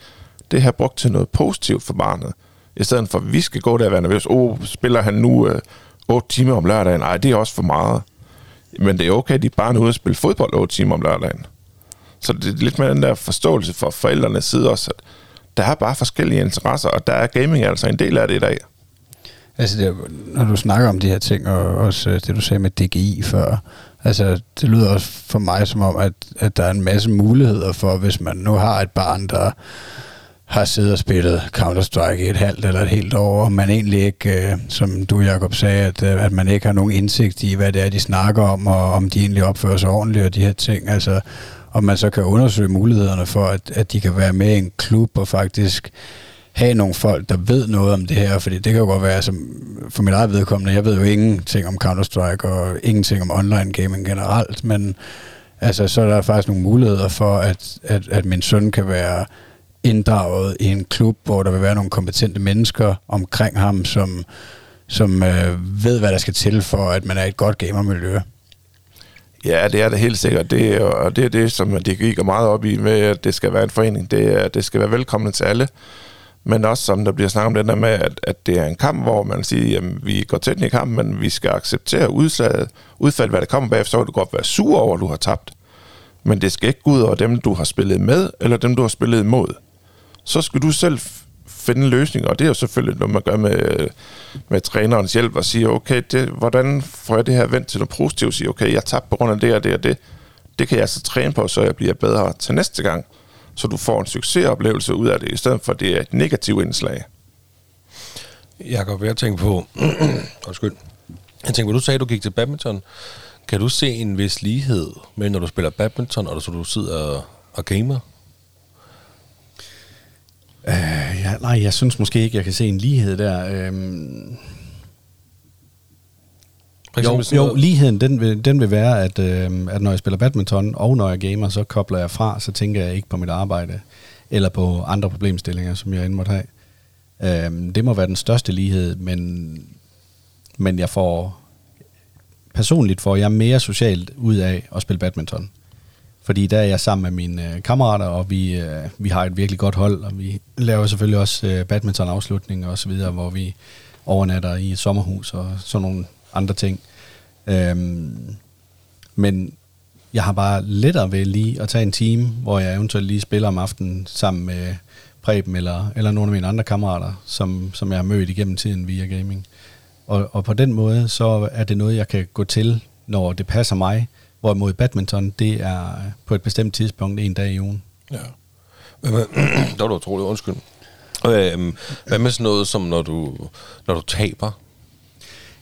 det her brugt til noget positivt for barnet, i stedet for, at vi skal gå der og være nervøs. Oh, spiller han nu øh, 8 timer om lørdagen? Nej, det er også for meget. Men det er okay, at de barn er ude og spille fodbold 8 timer om lørdagen. Så det er lidt med den der forståelse for forældrenes side også, at der er bare forskellige interesser, og der er gaming altså en del af det i dag. Altså, det, når du snakker om de her ting, og også øh, det, du sagde med DGI før, altså, det lyder også for mig som om, at, at der er en masse muligheder for, hvis man nu har et barn, der har siddet og spillet Counter-Strike i et halvt eller et helt år, og man egentlig ikke, øh, som du Jacob sagde, at, øh, at man ikke har nogen indsigt i, hvad det er, de snakker om, og om de egentlig opfører sig ordentligt, og de her ting. Altså, om man så kan undersøge mulighederne for, at, at de kan være med i en klub og faktisk have nogle folk, der ved noget om det her, fordi det kan jo godt være, som for mit eget vedkommende, jeg ved jo ingenting om Counter-Strike og ingenting om online gaming generelt, men altså, så er der faktisk nogle muligheder for, at, at, at min søn kan være inddraget i en klub, hvor der vil være nogle kompetente mennesker omkring ham, som, som øh, ved, hvad der skal til for, at man er et godt gamermiljø. Ja, det er det helt sikkert. Det er, og det er det, som det går meget op i med, at det skal være en forening. Det, er, det skal være velkommen til alle. Men også som der bliver snakket om det der med, at, at det er en kamp, hvor man siger, at vi går tæt i kampen, men vi skal acceptere udslaget, udfald, hvad der kommer bagefter, så kan du godt være sur over, at du har tabt. Men det skal ikke gå ud over dem, du har spillet med, eller dem, du har spillet imod. Så skal du selv finde en løsning, og det er jo selvfølgelig noget, man gør med, med trænerens hjælp, og sige, okay, det, hvordan får jeg det her vendt til noget positivt, sige, okay, jeg tabte på grund af det og det og det, det kan jeg så træne på, så jeg bliver bedre til næste gang, så du får en succesoplevelse ud af det, i stedet for at det er et negativt indslag. Jakob, jeg tænker på, undskyld, jeg tænker på, du sagde, at du gik til badminton. Kan du se en vis lighed med, når du spiller badminton, og så du sidder og gamer? Uh, ja, nej, jeg synes måske ikke, jeg kan se en lighed der. For jo, jo, ligheden den vil, den vil være, at, øh, at når jeg spiller badminton, og når jeg gamer, så kobler jeg fra, så tænker jeg ikke på mit arbejde, eller på andre problemstillinger, som jeg end måtte have. Øh, det må være den største lighed, men, men jeg får, personligt får jeg mere socialt ud af at spille badminton. Fordi der er jeg sammen med mine øh, kammerater, og vi, øh, vi har et virkelig godt hold, og vi laver selvfølgelig også øh, badminton-afslutninger og så videre, hvor vi overnatter i et sommerhus og sådan nogle andre ting. Øhm, men jeg har bare lettere ved lige at tage en time, hvor jeg eventuelt lige spiller om aftenen sammen med Preben eller, eller nogle af mine andre kammerater, som, som jeg har mødt igennem tiden via gaming. Og, og på den måde, så er det noget, jeg kan gå til, når det passer mig. Hvorimod badminton, det er på et bestemt tidspunkt en dag i ugen. Ja. Hvad med, der var du utroligt, undskyld. Øhm, hvad med sådan noget, som når du, når du taber?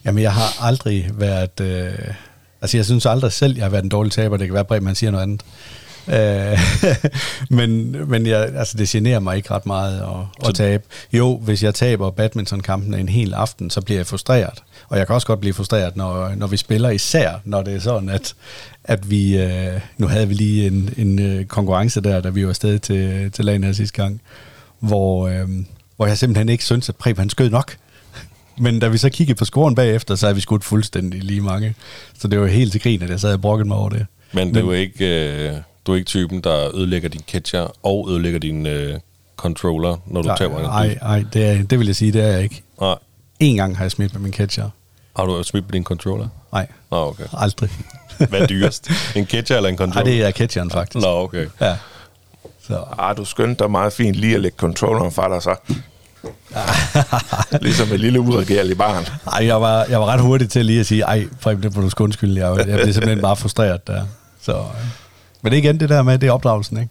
Jamen, jeg har aldrig været... Øh, altså, jeg synes aldrig selv, jeg har været en dårlig taber. Det kan være, at man siger noget andet. Øh, men men jeg, altså, det generer mig ikke ret meget at, at tabe. Jo, hvis jeg taber badmintonkampen en hel aften, så bliver jeg frustreret. Og jeg kan også godt blive frustreret, når, når vi spiller, især når det er sådan, at, at vi... Øh, nu havde vi lige en, en øh, konkurrence der, da vi var afsted til, til lagen her sidste gang, hvor, øh, hvor jeg simpelthen ikke synes, at Preben han skød nok. Men da vi så kiggede på scoren bagefter, så havde vi skudt fuldstændig lige mange. Så det var helt til grin, at jeg sad og brokkede mig over det. Men du er ikke, øh, du er ikke typen, der ødelægger din catcher og ødelægger din øh, controller, når du taber en Nej, nej, det, er, det vil jeg sige, det er jeg ikke. Nej. En gang har jeg smidt med min catcher. Har du smidt på din controller? Nej, Nå, okay. aldrig. Hvad er dyrest? En catcher eller en Nej, controller? det er catcheren faktisk. Nå, okay. Ja. Så. Ah, du skyndte dig meget fint lige at lægge controlleren fra dig så. ligesom et lille uregerligt barn. Ej, jeg var, jeg var ret hurtig til lige at sige, ej, Preben, det må du sgu undskylde. Jeg, jeg blev simpelthen bare frustreret der. Så, øh. men det er igen det der med, det er opdragelsen, ikke?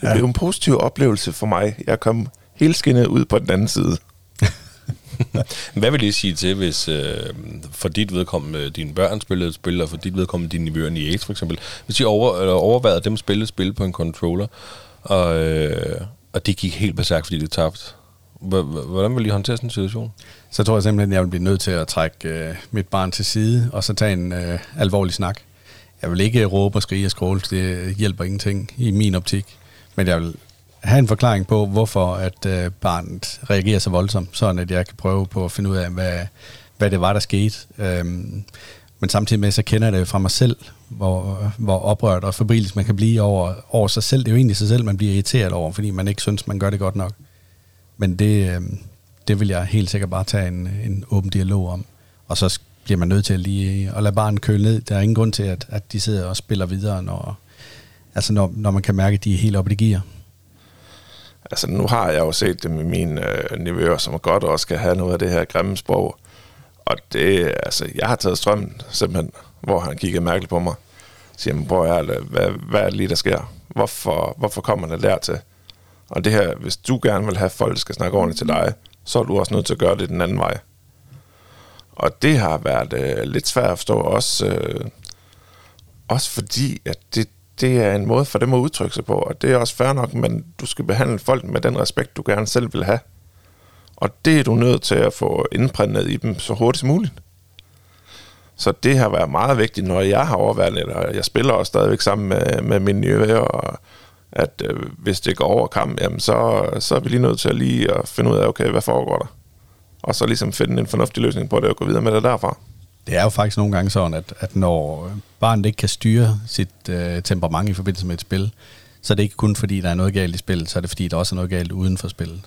Det blev en positiv oplevelse for mig. Jeg kom helt skinnet ud på den anden side. Hvad vil det sige til, hvis øh, for dit vedkommende øh, dine børn spillede et spil, og for dit vedkommende dine nivøer i Ace for eksempel, hvis I over, eller overvejede dem spille et spil på en controller, og, øh, og det gik helt besagt, fordi det tabte, hvordan vil I håndtere sådan en situation? Så tror jeg simpelthen, at jeg vil blive nødt til at trække øh, mit barn til side, og så tage en øh, alvorlig snak. Jeg vil ikke råbe og skrige og skråle, det hjælper ingenting i min optik. Men jeg vil have en forklaring på, hvorfor at øh, barnet reagerer så voldsomt, sådan at jeg kan prøve på at finde ud af, hvad, hvad det var, der skete. Øhm, men samtidig med, så kender jeg det fra mig selv, hvor, hvor oprørt og fabriligt man kan blive over, over sig selv. Det er jo egentlig sig selv, man bliver irriteret over, fordi man ikke synes, man gør det godt nok. Men det, øh, det vil jeg helt sikkert bare tage en, en åben dialog om. Og så bliver man nødt til at lige at lade barnet køle ned. Der er ingen grund til, at, at de sidder og spiller videre, når, altså når, når man kan mærke, at de er helt oppe i gear. Altså, nu har jeg jo set det med mine øh, nevøer, som godt også skal have noget af det her grimme sprog. Og det, altså, jeg har taget strømmen simpelthen, hvor han kigger mærkeligt på mig. Siger, men prøv at hvad, hvad er det lige, der sker? Hvorfor, hvorfor kommer det der til? Og det her, hvis du gerne vil have, at folk skal snakke ordentligt til dig, så er du også nødt til at gøre det den anden vej. Og det har været øh, lidt svært at forstå, også, øh, også fordi, at det, det er en måde for dem at udtrykke sig på, og det er også fair nok, men du skal behandle folk med den respekt, du gerne selv vil have. Og det er du nødt til at få indprintet i dem så hurtigt som muligt. Så det har været meget vigtigt, når jeg har overværet eller jeg spiller også stadigvæk sammen med, med mine nye og at øh, hvis det går over kamp, jamen så, så er vi lige nødt til at lige at finde ud af, okay, hvad foregår der? Og så ligesom finde en fornuftig løsning på det og gå videre med det derfra. Det er jo faktisk nogle gange sådan, at, at når barnet ikke kan styre sit øh, temperament i forbindelse med et spil, så er det ikke kun fordi, der er noget galt i spillet, så er det fordi, der også er noget galt uden for spillet.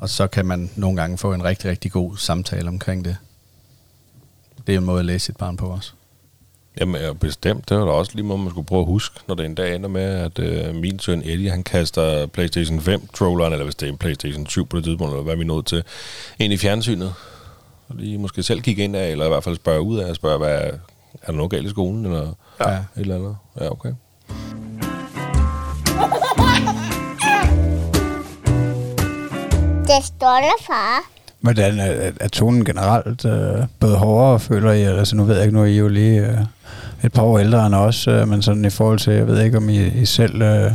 Og så kan man nogle gange få en rigtig, rigtig god samtale omkring det. Det er en måde at læse sit barn på også. Jamen, ja, bestemt. Det var da også lige måde, man skulle prøve at huske, når det en dag ender med, at øh, min søn Eddie, han kaster PlayStation 5-trolleren, eller hvis det er en PlayStation 7 på det tidspunkt, eller hvad vi nåede til, ind i fjernsynet. Og lige måske selv kigge ind af, eller i hvert fald spørge ud af, spørge, hvad, er der noget galt i skolen, eller ja. et eller andet? Ja, okay. Det stolte far. Hvordan er, er tonen generelt øh, både hårdere, føler I? Altså nu ved jeg ikke, nu er I jo lige øh, et par år ældre end os, øh, men sådan i forhold til, jeg ved ikke, om I, I selv øh,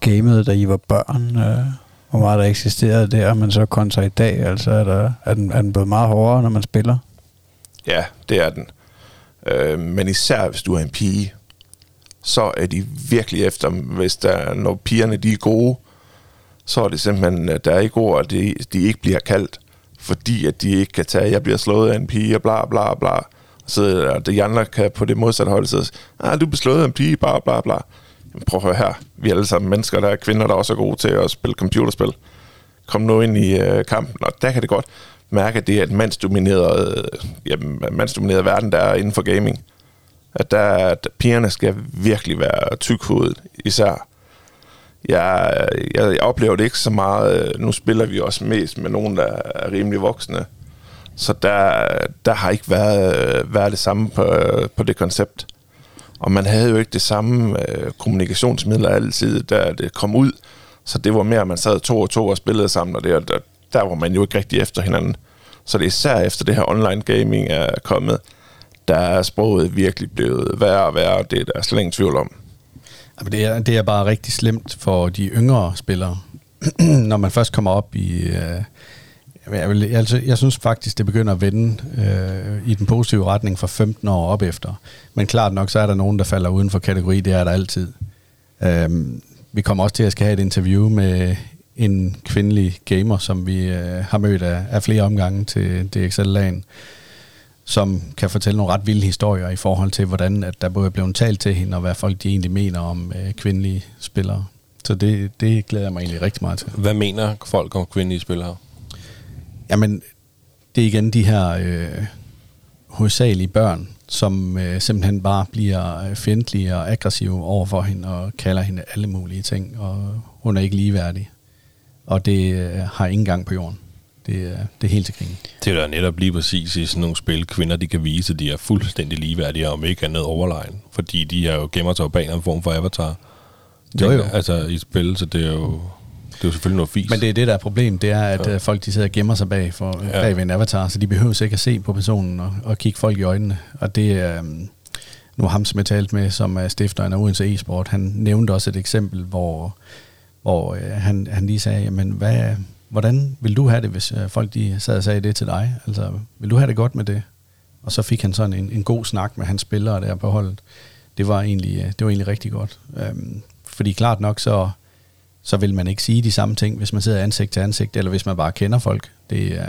gamede, da I var børn, øh, hvor meget der eksisterede der, men så kontra i dag, altså er, der, er, den, er den blevet meget hårdere, når man spiller? Ja, det er den. Øh, men især hvis du er en pige, så er de virkelig efter, hvis der, når pigerne de er gode, så er det simpelthen, der er ikke ord, de, de ikke bliver kaldt fordi at de ikke kan tage, jeg bliver slået af en pige, og bla bla bla. Så der, de andre kan på det modsatte hold sidde ah, du bliver slået af en pige, bla bla bla. Jamen, prøv at høre her. Vi er alle sammen mennesker, der er kvinder, der også er gode til at spille computerspil. Kom nu ind i øh, kampen, og der kan det godt mærke, at det er et mandsdomineret, øh, jamen, mandsdomineret verden, der er inden for gaming. At, der, at pigerne skal virkelig være tykhovedet, især jeg, jeg, jeg oplever det ikke så meget. Øh, nu spiller vi også mest med nogen, der er rimelig voksne. Så der, der har ikke været, øh, været det samme på, øh, på det koncept. Og man havde jo ikke det samme øh, kommunikationsmidler altid, da det kom ud. Så det var mere, at man sad to og to og spillede sammen, og det, der, der var man jo ikke rigtig efter hinanden. Så det er især efter det her online gaming er kommet, der er sproget virkelig blevet værre og værre, det er der slet ingen tvivl om. Det er, det er bare rigtig slemt for de yngre spillere, når man først kommer op i... Øh, jeg, vil, altså, jeg synes faktisk, det begynder at vende øh, i den positive retning fra 15 år op efter. Men klart nok, så er der nogen, der falder uden for kategori. Det er der altid. Øh, vi kommer også til at skal have et interview med en kvindelig gamer, som vi øh, har mødt af, af flere omgange til DXL-lagen som kan fortælle nogle ret vilde historier i forhold til, hvordan at der både er blevet talt til hende, og hvad folk de egentlig mener om øh, kvindelige spillere. Så det, det glæder jeg mig egentlig rigtig meget til. Hvad mener folk om kvindelige spillere? Jamen, det er igen de her øh, hovedsagelige børn, som øh, simpelthen bare bliver øh, fjendtlige og aggressive over for hende, og kalder hende alle mulige ting, og hun er ikke ligeværdig. Og det øh, har ingen gang på jorden. Det er, det er helt til krigen. Det er da netop lige præcis i sådan nogle spil, kvinder de kan vise, at de er fuldstændig ligeværdige, og om ikke andet overlegen. Fordi de er jo gemmer sig bag en form for avatar. Jo, jo. Altså i spil, så det er jo... Det er jo selvfølgelig noget fis. Men det er det, der er problem, det er, at ja. Øh, folk de sidder og gemmer sig bag, for, ja. bag ved en avatar, så de behøver ikke at se på personen og, og kigge folk i øjnene. Og det er... Um, nu ham, som jeg talte med, som er stifteren af Odense e-sport, han nævnte også et eksempel, hvor, hvor uh, han, han lige sagde, jamen hvad, hvordan vil du have det, hvis øh, folk de sad og sagde det til dig? Altså, vil du have det godt med det? Og så fik han sådan en, en god snak med hans spillere der på holdet. Det var egentlig, øh, det var egentlig rigtig godt. Øhm, fordi klart nok så, så vil man ikke sige de samme ting, hvis man sidder ansigt til ansigt, eller hvis man bare kender folk. Det, øh,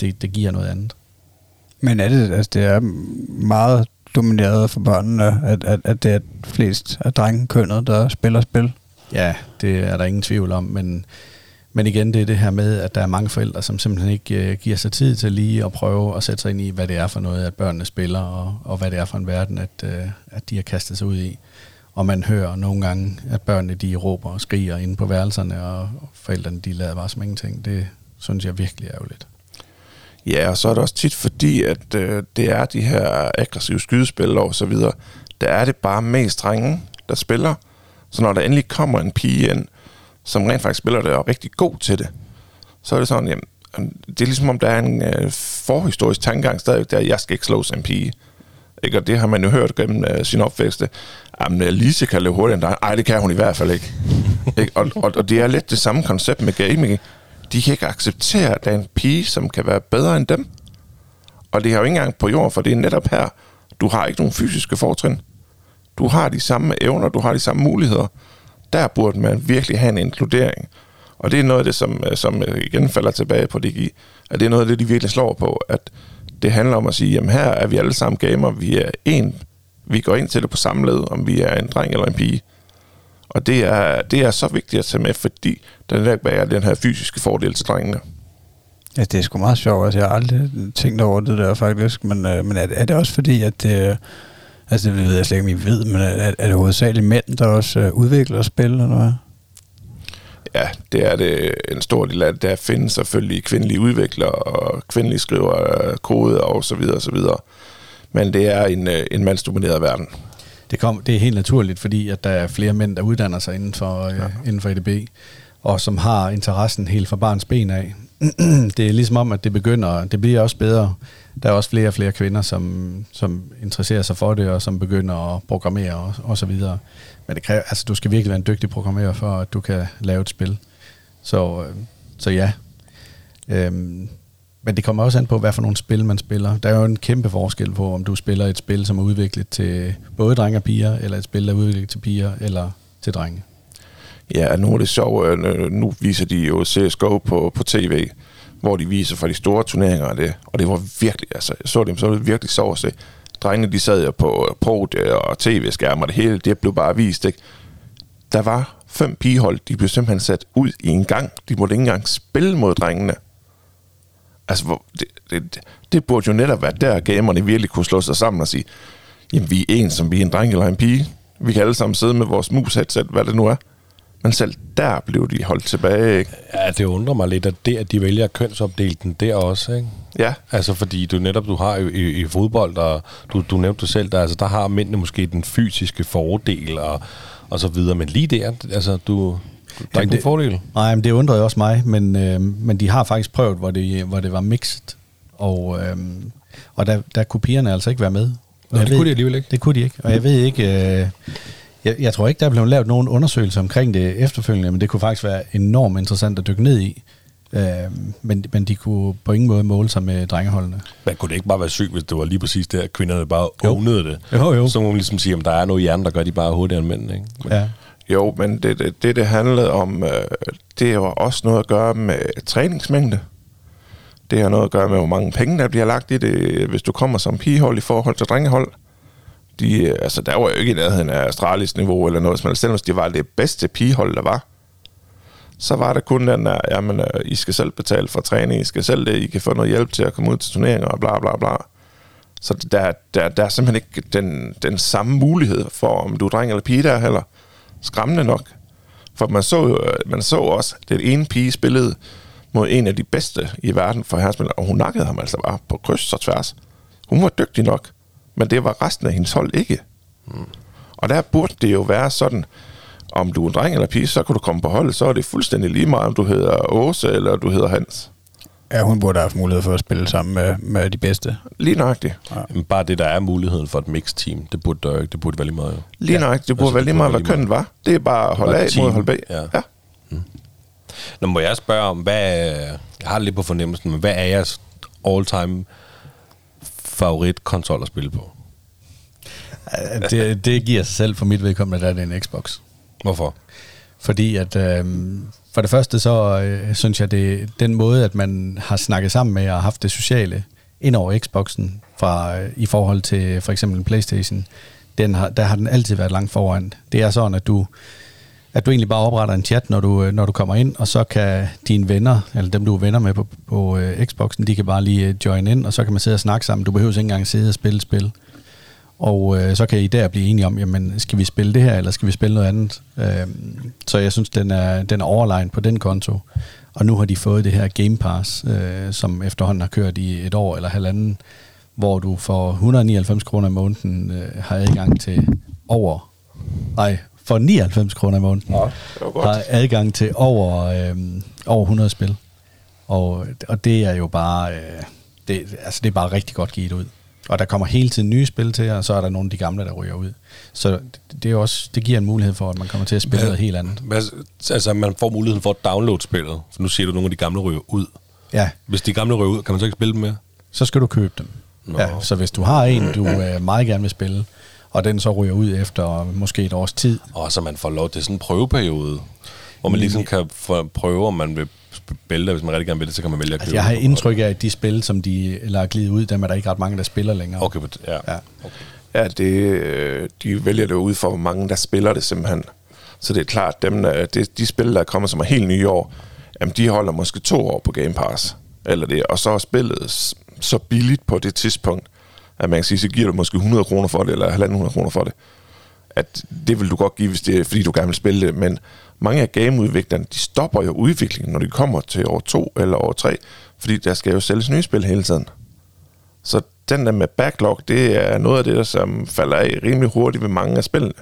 det, det giver noget andet. Men er det, altså det er meget domineret for børnene, at, at, at det er flest af drengekønnet, der spiller spil? Ja, det er der ingen tvivl om, men, men igen, det er det her med, at der er mange forældre, som simpelthen ikke øh, giver sig tid til lige at prøve at sætte sig ind i, hvad det er for noget, at børnene spiller, og, og hvad det er for en verden, at, øh, at de har kastet sig ud i. Og man hører nogle gange, at børnene de råber og skriger inde på værelserne, og forældrene de lader bare som ingenting. Det synes jeg virkelig er ærgerligt. Ja, og så er det også tit fordi, at øh, det er de her aggressive skydespil og så videre, der er det bare mest drenge, der spiller. Så når der endelig kommer en pige ind, som rent faktisk spiller det og er rigtig god til det, så er det sådan, jamen, det er ligesom om, der er en øh, forhistorisk tankegang stadig, der jeg skal ikke slås en pige. Ikke? Og det har man jo hørt gennem øh, sin opvækst. Jamen, øh, Lise kan løbe hurtigere end dig. Ej, det kan hun i hvert fald ikke. ikke? Og, og, og det er lidt det samme koncept med gaming. De kan ikke acceptere, at der er en pige, som kan være bedre end dem. Og det har jo ikke engang på jorden, for det er netop her, du har ikke nogen fysiske fortrin. Du har de samme evner, du har de samme muligheder. Der burde man virkelig have en inkludering. Og det er noget af det, som, øh, som øh, igen falder tilbage på DGI, at det er noget af det, de virkelig slår på, at det handler om at sige, jamen her er vi alle sammen gamer, vi er en, vi går ind til det på samme led, om vi er en dreng eller en pige. Og det er, det er så vigtigt at tage med, fordi der bærer den her fysiske fordel til drengene. Ja, det er sgu meget sjovt. Altså, jeg har aldrig tænkt over det der faktisk. Men, øh, men er, er det også fordi, at det... Altså, det ved jeg slet ikke, om I ved, men er, er det hovedsageligt mænd, der også øh, udvikler spil, eller hvad? Ja, det er det en stor del af det. Der findes selvfølgelig kvindelige udviklere og kvindelige skriver kode og så videre og så videre. Men det er en, øh, en mandsdomineret verden. Det, kom, det er helt naturligt, fordi at der er flere mænd, der uddanner sig inden for, øh, ja. øh, inden for EDB, og som har interessen helt fra barns ben af. det er ligesom om, at det begynder, det bliver også bedre. Der er også flere og flere kvinder, som, som interesserer sig for det, og som begynder at programmere og, og så videre. Men det kræver, altså, du skal virkelig være en dygtig programmerer, for at du kan lave et spil. Så, øh, så ja. Øhm, men det kommer også an på, hvad for nogle spil man spiller. Der er jo en kæmpe forskel på, om du spiller et spil, som er udviklet til både drenge og piger, eller et spil, der er udviklet til piger eller til drenge. Ja, nu er det sjovt. Øh, nu viser de jo CSGO på, på tv, hvor de viser for de store turneringer og det. Og det var virkelig, altså, jeg så det, så var det virkelig sjovt at se. Drengene, de sad jo på podiet og tv-skærmer, og det hele, det blev bare vist, ikke? Der var fem pigehold, de blev simpelthen sat ud i en gang. De måtte ikke engang spille mod drengene. Altså, hvor, det, det, det burde jo netop være der, gamerne virkelig kunne slå sig sammen og sige, jamen, vi er en, som vi er en dreng eller en pige. Vi kan alle sammen sidde med vores mus-headset, hvad det nu er. Men selv der blev de holdt tilbage, ikke? Ja, det undrer mig lidt, at det, at de vælger at kønsopdele den der også, ikke? Ja. Altså, fordi du netop, du har jo i, i fodbold, og du, du nævnte selv, der, altså, der har mændene måske den fysiske fordel, og, og så videre. Men lige der, altså, du, der er ikke det, fordel. Nej, men det undrede også mig, men, øh, men de har faktisk prøvet, hvor det, hvor det var mixed, og, øh, og der, der kunne pigerne altså ikke være med. Nå, det ved, kunne de alligevel ikke. Det kunne de ikke, og jeg ved ikke... Øh, jeg, jeg tror ikke, der er blevet lavet nogen undersøgelser omkring det efterfølgende, men det kunne faktisk være enormt interessant at dykke ned i. Øh, men, men de kunne på ingen måde måle sig med drengeholdene. Men kunne det ikke bare være sygt, hvis det var lige præcis det, at kvinderne bare ownede det? Jo, jo. Så må man ligesom sige, at der er noget hjerne, der gør de bare hurtigere end mænd, ikke? Men, ja. Jo, men det, det, det, det handlede om, øh, det har også noget at gøre med træningsmængde. Det har noget at gøre med, hvor mange penge, der bliver lagt i det, hvis du kommer som pigehold i forhold til drengehold. De, altså, der var jo ikke i nærheden af Astralis niveau eller noget, men selvom de var det bedste pigehold, der var, så var det kun den der, jamen, øh, I skal selv betale for træning, I skal selv det, I kan få noget hjælp til at komme ud til turneringer og bla bla bla. Så der, der, der er simpelthen ikke den, den samme mulighed for, om du er dreng eller pige der heller. Skræmmende nok. For man så, øh, man så også, at den ene pige spillede mod en af de bedste i verden for herrespillere, og hun nakkede ham altså bare på kryds og tværs. Hun var dygtig nok, men det var resten af hendes hold ikke. Mm. Og der burde det jo være sådan, om du er en dreng eller pige, så kan du komme på holdet, så er det fuldstændig lige meget, om du hedder Åse eller du hedder Hans. Ja, hun burde have haft mulighed for at spille sammen med, med de bedste. Lige nøjagtigt. Ja. Men bare det, der er muligheden for et mixed team, det burde der ikke. Det burde være lige meget. Jo. Lige ja. nøjagtigt. Det burde altså, være lige meget, hvad kønnet var. Det er bare at holde af mod at holde bag. Ja. ja. Mm. Nå, må jeg spørge om, hvad jeg har lidt på fornemmelsen, men hvad er jeres all-time favorit konsol at spille på? Det, det giver sig selv for mit vedkommende, at det er en Xbox. Hvorfor? Fordi at øh, for det første så øh, synes jeg, det den måde, at man har snakket sammen med og haft det sociale ind over Xboxen fra, øh, i forhold til for eksempel Playstation, den har, der har den altid været langt foran. Det er sådan, at du, at du egentlig bare opretter en chat, når du, øh, når du kommer ind, og så kan dine venner, eller dem du er venner med på, på uh, Xboxen, de kan bare lige øh, join ind, og så kan man sidde og snakke sammen. Du behøver ikke engang sidde og spille spil. Og uh, så kan I der blive enige om, jamen, skal vi spille det her, eller skal vi spille noget andet? Uh, så jeg synes, den er, den er overlegnet på den konto. Og nu har de fået det her Game Pass, uh, som efterhånden har kørt i et år eller halvanden, hvor du for 199 kroner i måneden uh, har adgang til over, nej, for 99 kroner i måneden, Ja, har adgang til over, øh, over 100 spil. Og, og det er jo bare, øh, det, altså det er bare rigtig godt givet ud. Og der kommer hele tiden nye spil til, og så er der nogle af de gamle, der ryger ud. Så det, er også, det giver en mulighed for, at man kommer til at spille Hvad- noget helt andet. Hvad, altså, man får muligheden for at downloade spillet. For nu siger du, at nogle af de gamle ryger ud. Ja, Hvis de gamle ryger ud, kan man så ikke spille dem mere? så skal du købe dem. Nå. Ja, så hvis du har en, du øh, meget gerne vil spille, og den så ryger ud efter måske et års tid, Og så man får lov til sådan en prøveperiode, hvor man ligesom kan prøve, om man vil det. Hvis man rigtig gerne vil det, så kan man vælge at købe altså jeg har indtryk af, at de spil, som de lader glide ud, dem er der ikke ret mange, der spiller længere. Okay, but- ja. Ja. Ja, det, øh, de vælger det ud for, hvor mange der spiller det simpelthen. Så det er klart, dem, der, det, de spil, der er kommet, som er helt nye i år, jamen, de holder måske to år på Game Pass. Eller det, og så er spillet så billigt på det tidspunkt, at man kan sige, så giver du måske 100 kroner for det, eller 1.500 kroner for det. At det vil du godt give, hvis det er, fordi du gerne vil spille det. Men mange af gameudviklerne, de stopper jo udviklingen, når de kommer til år to eller år tre, fordi der skal jo sælges nye spil hele tiden. Så den der med backlog, det er noget af det, der som falder af rimelig hurtigt ved mange af spillene.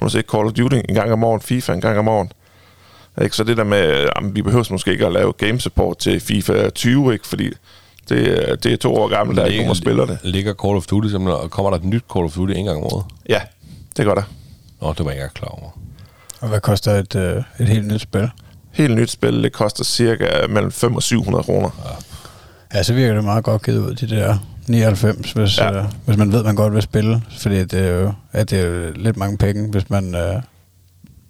Du har set Call of Duty en gang om året, FIFA en gang om året. Ikke? Så det der med, at vi behøver måske ikke at lave game support til FIFA 20, ikke? fordi det, er- det er to år gammelt, der er ikke nogen, der spiller det. Ligger Call of Duty simpelthen, og kommer der et nyt Call of Duty en gang om året? Ja, det gør der. Nå, det var jeg ikke klar over. Og hvad koster et, øh, et helt nyt spil? Helt nyt spil, det koster cirka mellem 500 og 700 kroner. Ja, så virker det meget godt givet ud, de der 99, hvis, Ja. øh, hvis man ved, man godt vil spille. Fordi det er jo, at det er jo lidt mange penge, hvis man øh,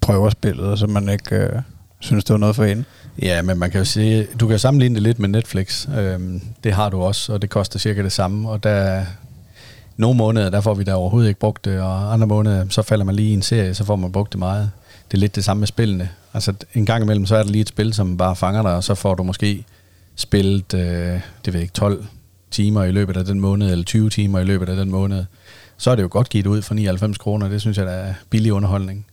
prøver spillet, og så man ikke øh, synes, det var noget for en. Ja, men man kan jo sige, du kan sammenligne det lidt med Netflix. Øhm, det har du også, og det koster cirka det samme. Og der nogle måneder, der får vi da overhovedet ikke brugt det, og andre måneder, så falder man lige i en serie, så får man brugt det meget. Det er lidt det samme med spillene. Altså en gang imellem, så er der lige et spil, som bare fanger dig, og så får du måske spillet, øh, det ved jeg ikke, 12 timer i løbet af den måned, eller 20 timer i løbet af den måned. Så er det jo godt givet ud for 99 kroner, det synes jeg, der er billig underholdning.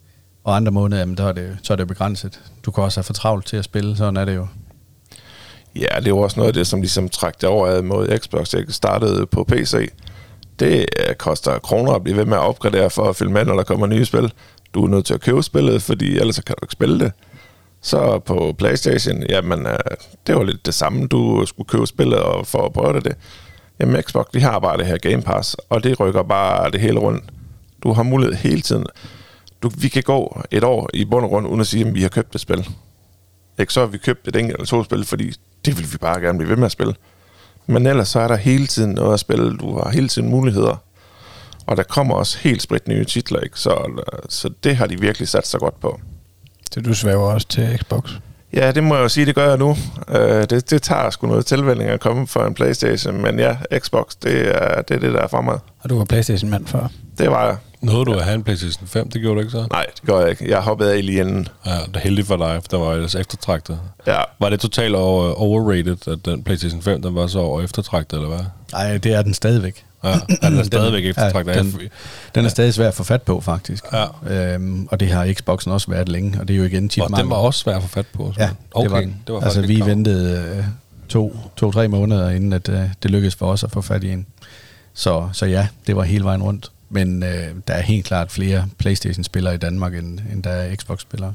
Og andre måneder, jamen, der er det, så er det jo begrænset. Du kan også have for travlt til at spille, sådan er det jo. Ja, det var også noget af det, som ligesom trak det over mod Xbox. Jeg startede på PC. Det øh, koster kroner at blive ved med at opgradere for at følge med, når der kommer nye spil. Du er nødt til at købe spillet, fordi ellers kan du ikke spille det. Så på Playstation, jamen, øh, det var lidt det samme. Du skulle købe spillet og for at prøve det. Jamen, Xbox, de har bare det her Game Pass, og det rykker bare det hele rundt. Du har mulighed hele tiden. Du, vi kan gå et år i bund og grund, uden at sige, at vi har købt et spil. Ikke? Så har vi købt et enkelt eller to spil, fordi det vil vi bare gerne blive ved med at spille. Men ellers så er der hele tiden noget at spille. Du har hele tiden muligheder. Og der kommer også helt sprit nye titler, ikke? Så, så det har de virkelig sat sig godt på. Så du svæver også til Xbox. Ja, det må jeg jo sige, det gør jeg nu. Øh, det, det tager sgu noget tilvænning at komme fra en Playstation, men ja, Xbox, det er det, er det der er for mig. Og du var Playstation-mand før. Det var jeg. Nåede du at have en PlayStation 5? Det gjorde du ikke så? Nej, det gør jeg ikke. Jeg hoppede af lige inden. Ja, det er heldigt for dig, for der var ellers eftertragtet. Ja, Var det totalt over, overrated, at den PlayStation 5 den var så over eftertragtet, eller hvad? Nej, det er den stadigvæk. Ja, den er stadigvæk eftertragtet. Ja, den, den er stadig svær at få fat på, faktisk. Ja. Øhm, og det har Xboxen også været længe, og det er jo igen tit Og den var også svær at få fat på. Ja, okay, det var den. Det var altså, vi klar ventede øh, to, to-tre måneder, inden at, øh, det lykkedes for os at få fat i en. Så, så ja, det var hele vejen rundt. Men øh, der er helt klart flere Playstation-spillere i Danmark, end, end der er Xbox-spillere.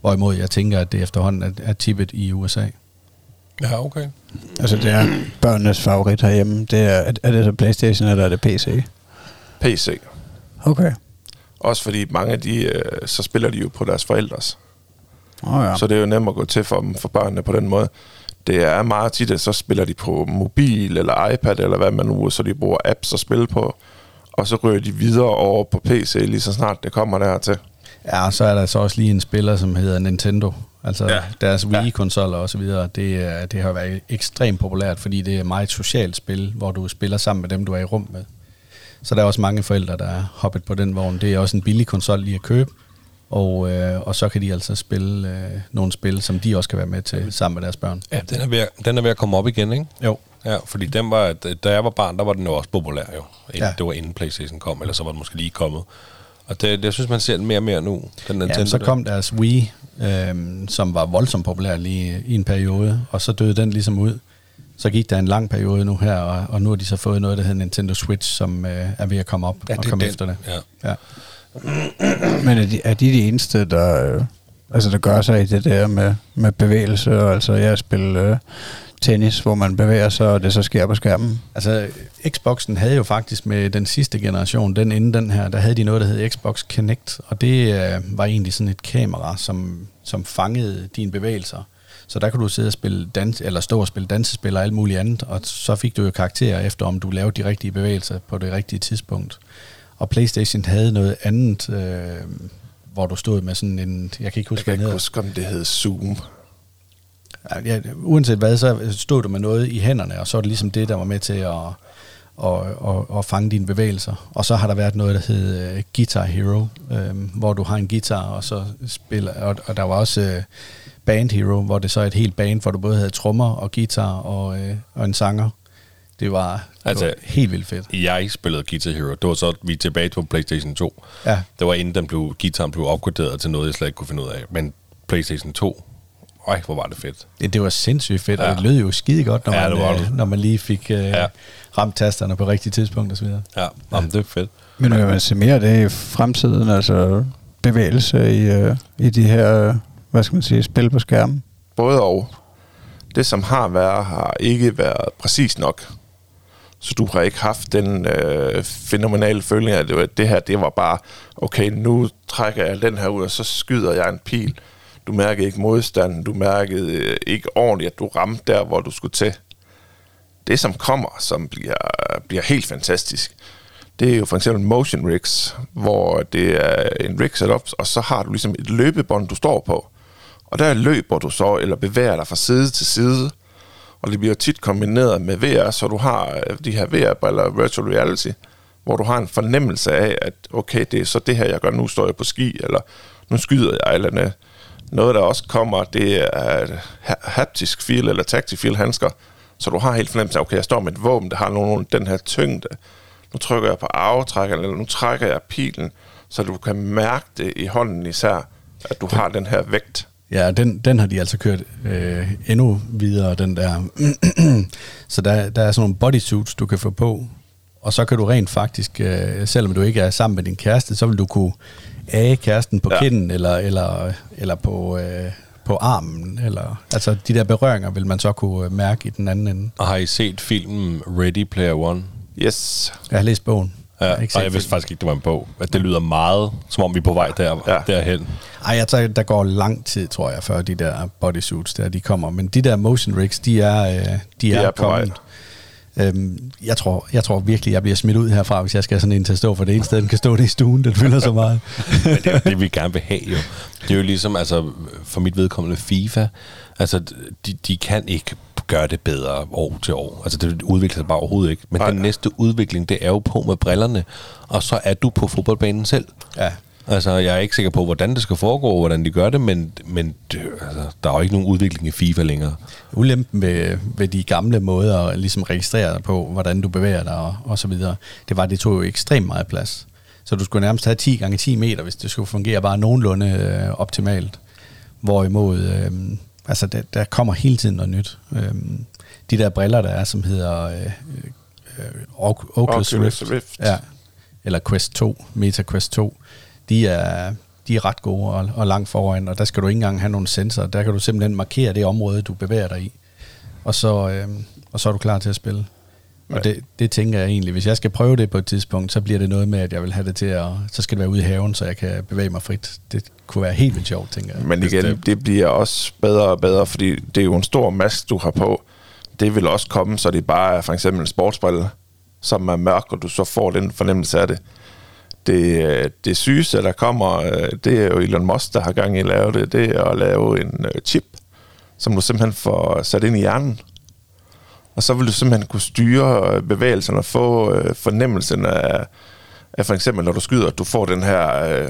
Hvorimod jeg tænker, at det efterhånden er, er tippet i USA. Ja, okay. Altså, det er børnenes favorit herhjemme. Det er, er- det så Playstation, eller er det PC? PC. Okay. Også fordi mange af de, øh, så spiller de jo på deres forældres. Oh, ja. Ja. Så det er jo nemt at gå til for dem, for børnene på den måde. Det er meget tit, at så spiller de på mobil eller iPad, eller hvad man nu, så de bruger apps at spille på. Og så rører de videre over på PC, lige så snart det kommer dertil. Ja, og så er der så også lige en spiller, som hedder Nintendo. Altså Ja. deres Wii-konsoller og så videre, det, er- det har været ekstremt populært, fordi det er et meget socialt spil, hvor du spiller sammen med dem, du er i rum med. Så der er også mange forældre, der er hoppet på den vogn. Det er også en billig konsol lige at købe, og, øh, og så kan de altså spille øh, nogle spil, som de også kan være med til sammen med deres børn. Ja, den er, ved at, den er ved at komme op igen, ikke? Jo. Ja, fordi den var, da jeg var barn, der var den jo også populær jo. Ja. Det var inden Playstation kom, eller så var den måske lige kommet. Og det, det jeg synes man ser den mere og mere nu. Den Nintendo, Ja, så der. kom deres Wii, øhm, som var voldsomt populær lige i en periode, og så døde den ligesom ud. Så gik der en lang periode nu her, og, og nu har de så fået noget, der hedder Nintendo Switch, som øh, er ved at komme op Ja, og det komme den. efter det. Ja. Ja. Men er de, er de de eneste, der, øh, altså, der gør sig i det der med, med bevægelse? og Altså, jeg spiller øh, tennis, hvor man bevæger sig, og det så sker på skærmen. Altså, Xboxen havde jo faktisk med den sidste generation, den inden den her, der havde de noget, der hed Xbox Kinect, og det øh, var egentlig sådan et kamera, som, som fangede dine bevægelser. Så der kunne du sidde og spille dans, eller stå og spille dansespil og alt muligt andet, og så fik du jo karakterer efter, om du lavede de rigtige bevægelser på det rigtige tidspunkt. Og Playstation havde noget andet, øh, hvor du stod med sådan en, jeg kan ikke Jeg huske, kan hvad ikke huske, om det hed Zoom. Ja, uanset hvad, så stod du med noget i hænderne, og så er det ligesom det, der var med til at, at, at, at fange dine bevægelser. Og så har der været noget, der hed uh, Guitar Hero, øh, hvor du har en guitar, og så spiller, og, og der var også uh, Band Hero, hvor det så er et helt band, hvor du både havde trommer og guitar og, uh, og en sanger. Det var, det Altså- var helt vildt fedt. Jeg spillede Guitar Hero. Det var så, vi er tilbage på Playstation 2. Ja. Det var inden den blev, guitaren blev opgraderet til noget, jeg slet ikke kunne finde ud af. Men Playstation 2, øj, hvor var det fedt. Det, det var sindssygt fedt, ja. Og det lød jo skide godt, når, Ja, man, det var øh, det. når man lige fik uh, Ja. ramt tasterne på rigtige tidspunkt osv. Ja, Jamen, det er fedt. Men vil man se mere af det i fremtiden, altså bevægelse i, øh, i de her, øh, hvad skal man sige, spil på skærmen? Både og. Det, som har været, har ikke været præcis nok. Så du har ikke haft den øh, fænomenale følelse af, at det her, det var bare, okay, nu trækker jeg den her ud, og så skyder jeg en pil. Du mærkede ikke modstanden, du mærkede øh, ikke ordentligt, at du ramte der, hvor du skulle til. Det, som kommer, som bliver, bliver helt fantastisk, det er jo for eksempel motion rigs, hvor det er en rig setup, og så har du ligesom et løbebånd, du står på. Og der løber du så, eller bevæger dig fra side til side, og det bliver tit kombineret med VR, så du har øh, de her VR-briller, virtual reality, hvor du har en fornemmelse af, at okay, det er så det her, jeg gør, nu står jeg på ski, eller nu skyder jeg, eller noget. Der også kommer, det er haptisk feel, eller tactic feel handsker, så du har helt fornemmelse af, okay, jeg står med et våben, der har nogen, den her tyngde. Nu trykker jeg på aftrækkeren, eller nu trækker jeg pilen, så du kan mærke det i hånden især, at du har den her vægt. Ja, den, den har de altså kørt øh, endnu videre, den der. så der, der er sådan nogle bodysuits, du kan få på, og så kan du rent faktisk, øh, selvom du ikke er sammen med din kæreste, så vil du kunne age kæresten på Ja. kinden, eller, eller, eller på, øh, på armen. Eller, altså de der berøringer vil man så kunne øh, mærke i den anden ende. Og har I set filmen Ready Player One? Yes. Jeg har læst bogen. Ja, Jeg har og jeg vidste faktisk ikke, det var en bog. At det lyder meget, som om vi er på vej der, Ja. ja. derhen. Ej, jeg tager, der går lang tid, tror jeg, før de der bodysuits der, de kommer. Men de der motion rigs, de er, øh, de er, er på vej. Øhm, jeg, tror, jeg tror virkelig, jeg bliver smidt ud herfra, hvis jeg skal sådan en til at stå, for det ene sted, den kan stå det i stuen, den fylder så meget. Men det er jo det, vi gerne vil have jo. Det er jo ligesom, altså, for mit vedkommende FIFA, altså, de, de kan ikke gøre det bedre år til år. Altså, det udvikler sig bare overhovedet ikke. Men Nej. den næste udvikling, det er jo på med brillerne, og så er du på fodboldbanen selv. ja. Altså, jeg er ikke sikker på, hvordan det skal foregå, og hvordan de gør det, men, men altså, der er jo ikke nogen udvikling i FIFA længere. Ulempen ved, ved de gamle måder at ligesom registrere dig på, hvordan du bevæger dig og, og så videre, det var, at det tog jo ekstremt meget plads. Så du skulle nærmest have 10 gange 10 meter, hvis det skulle fungere bare nogenlunde øh, optimalt. Hvorimod, øh, altså der, der kommer hele tiden noget nyt. Øh, de der briller, der er, som hedder øh, øh, Oc- Oculus, Oculus Rift, Rift. Ja, eller Quest 2, Meta Quest 2, de er, de er ret gode og, og langt foran, og der skal du ikke engang have nogle sensorer. Der kan du simpelthen markere det område, du bevæger dig i, og så, øh, og så er du klar til at spille. Og det, det tænker jeg egentlig, hvis jeg skal prøve det på et tidspunkt, så bliver det noget med, at jeg vil have det til at, så skal det være ude i haven, så jeg kan bevæge mig frit. Det kunne være helt vildt sjovt, tænker jeg. Men igen, Bestemt. det bliver også bedre og bedre, fordi det er jo en stor mask, du har på. Det vil også komme, så det bare er for eksempel en sportsbrille, som er mørk, og du så får den fornemmelse af det det, øh, det sygeste, der kommer, øh, det er jo Elon Musk, der har gang i at lave det, det er at lave en øh, chip, som du simpelthen får sat ind i hjernen. Og så vil du simpelthen kunne styre bevægelserne og få fornemmelsen af, af for eksempel, når du skyder, at du får den her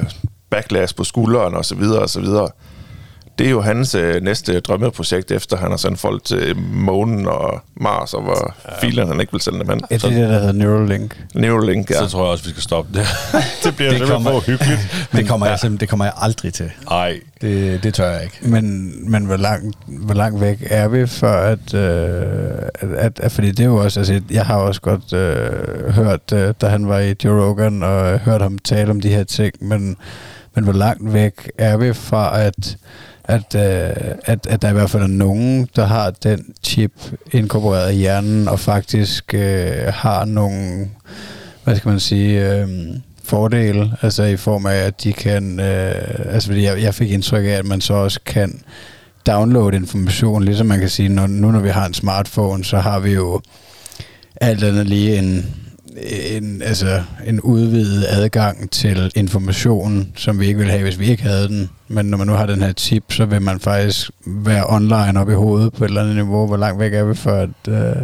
backlash på skulderen og så videre og så videre. Det er jo hans øh, næste drømmeprojekt, efter han har sendt folk til månen og Mars, og hvor ja. filerne han ikke vil sende dem hen. Ja, det er det, der hedder Neuralink. Neuralink, ja. Så tror jeg også, vi skal stoppe det. det bliver Det simpelthen kommer- for hyggeligt. Det kommer, jeg, simpelthen- det kommer jeg aldrig til. Nej. Det, det tør jeg ikke. Men, men hvor, langt, hvor langt væk er vi for at, øh, at, at, at... Fordi det er jo også... Altså, jeg har også godt øh, hørt, øh, da han var i Joe Rogan, og øh, hørt ham tale om de her ting, men, men hvor langt væk er vi fra at... At, øh, at, at der i hvert fald er nogen, der har den chip inkorporeret i hjernen, og faktisk øh, har nogle, hvad skal man sige, øh, fordele, altså i form af, at de kan, øh, altså fordi jeg, jeg fik indtryk af, at man så også kan downloade information, ligesom man kan sige, når, nu når vi har en smartphone, så har vi jo alt andet lige en, en, altså en udvidet adgang til information, som vi ikke ville have, hvis vi ikke havde den. Men når man nu har den her chip, så vil man faktisk være online op i hovedet på et eller andet niveau. Hvor langt væk er vi for at... Øh,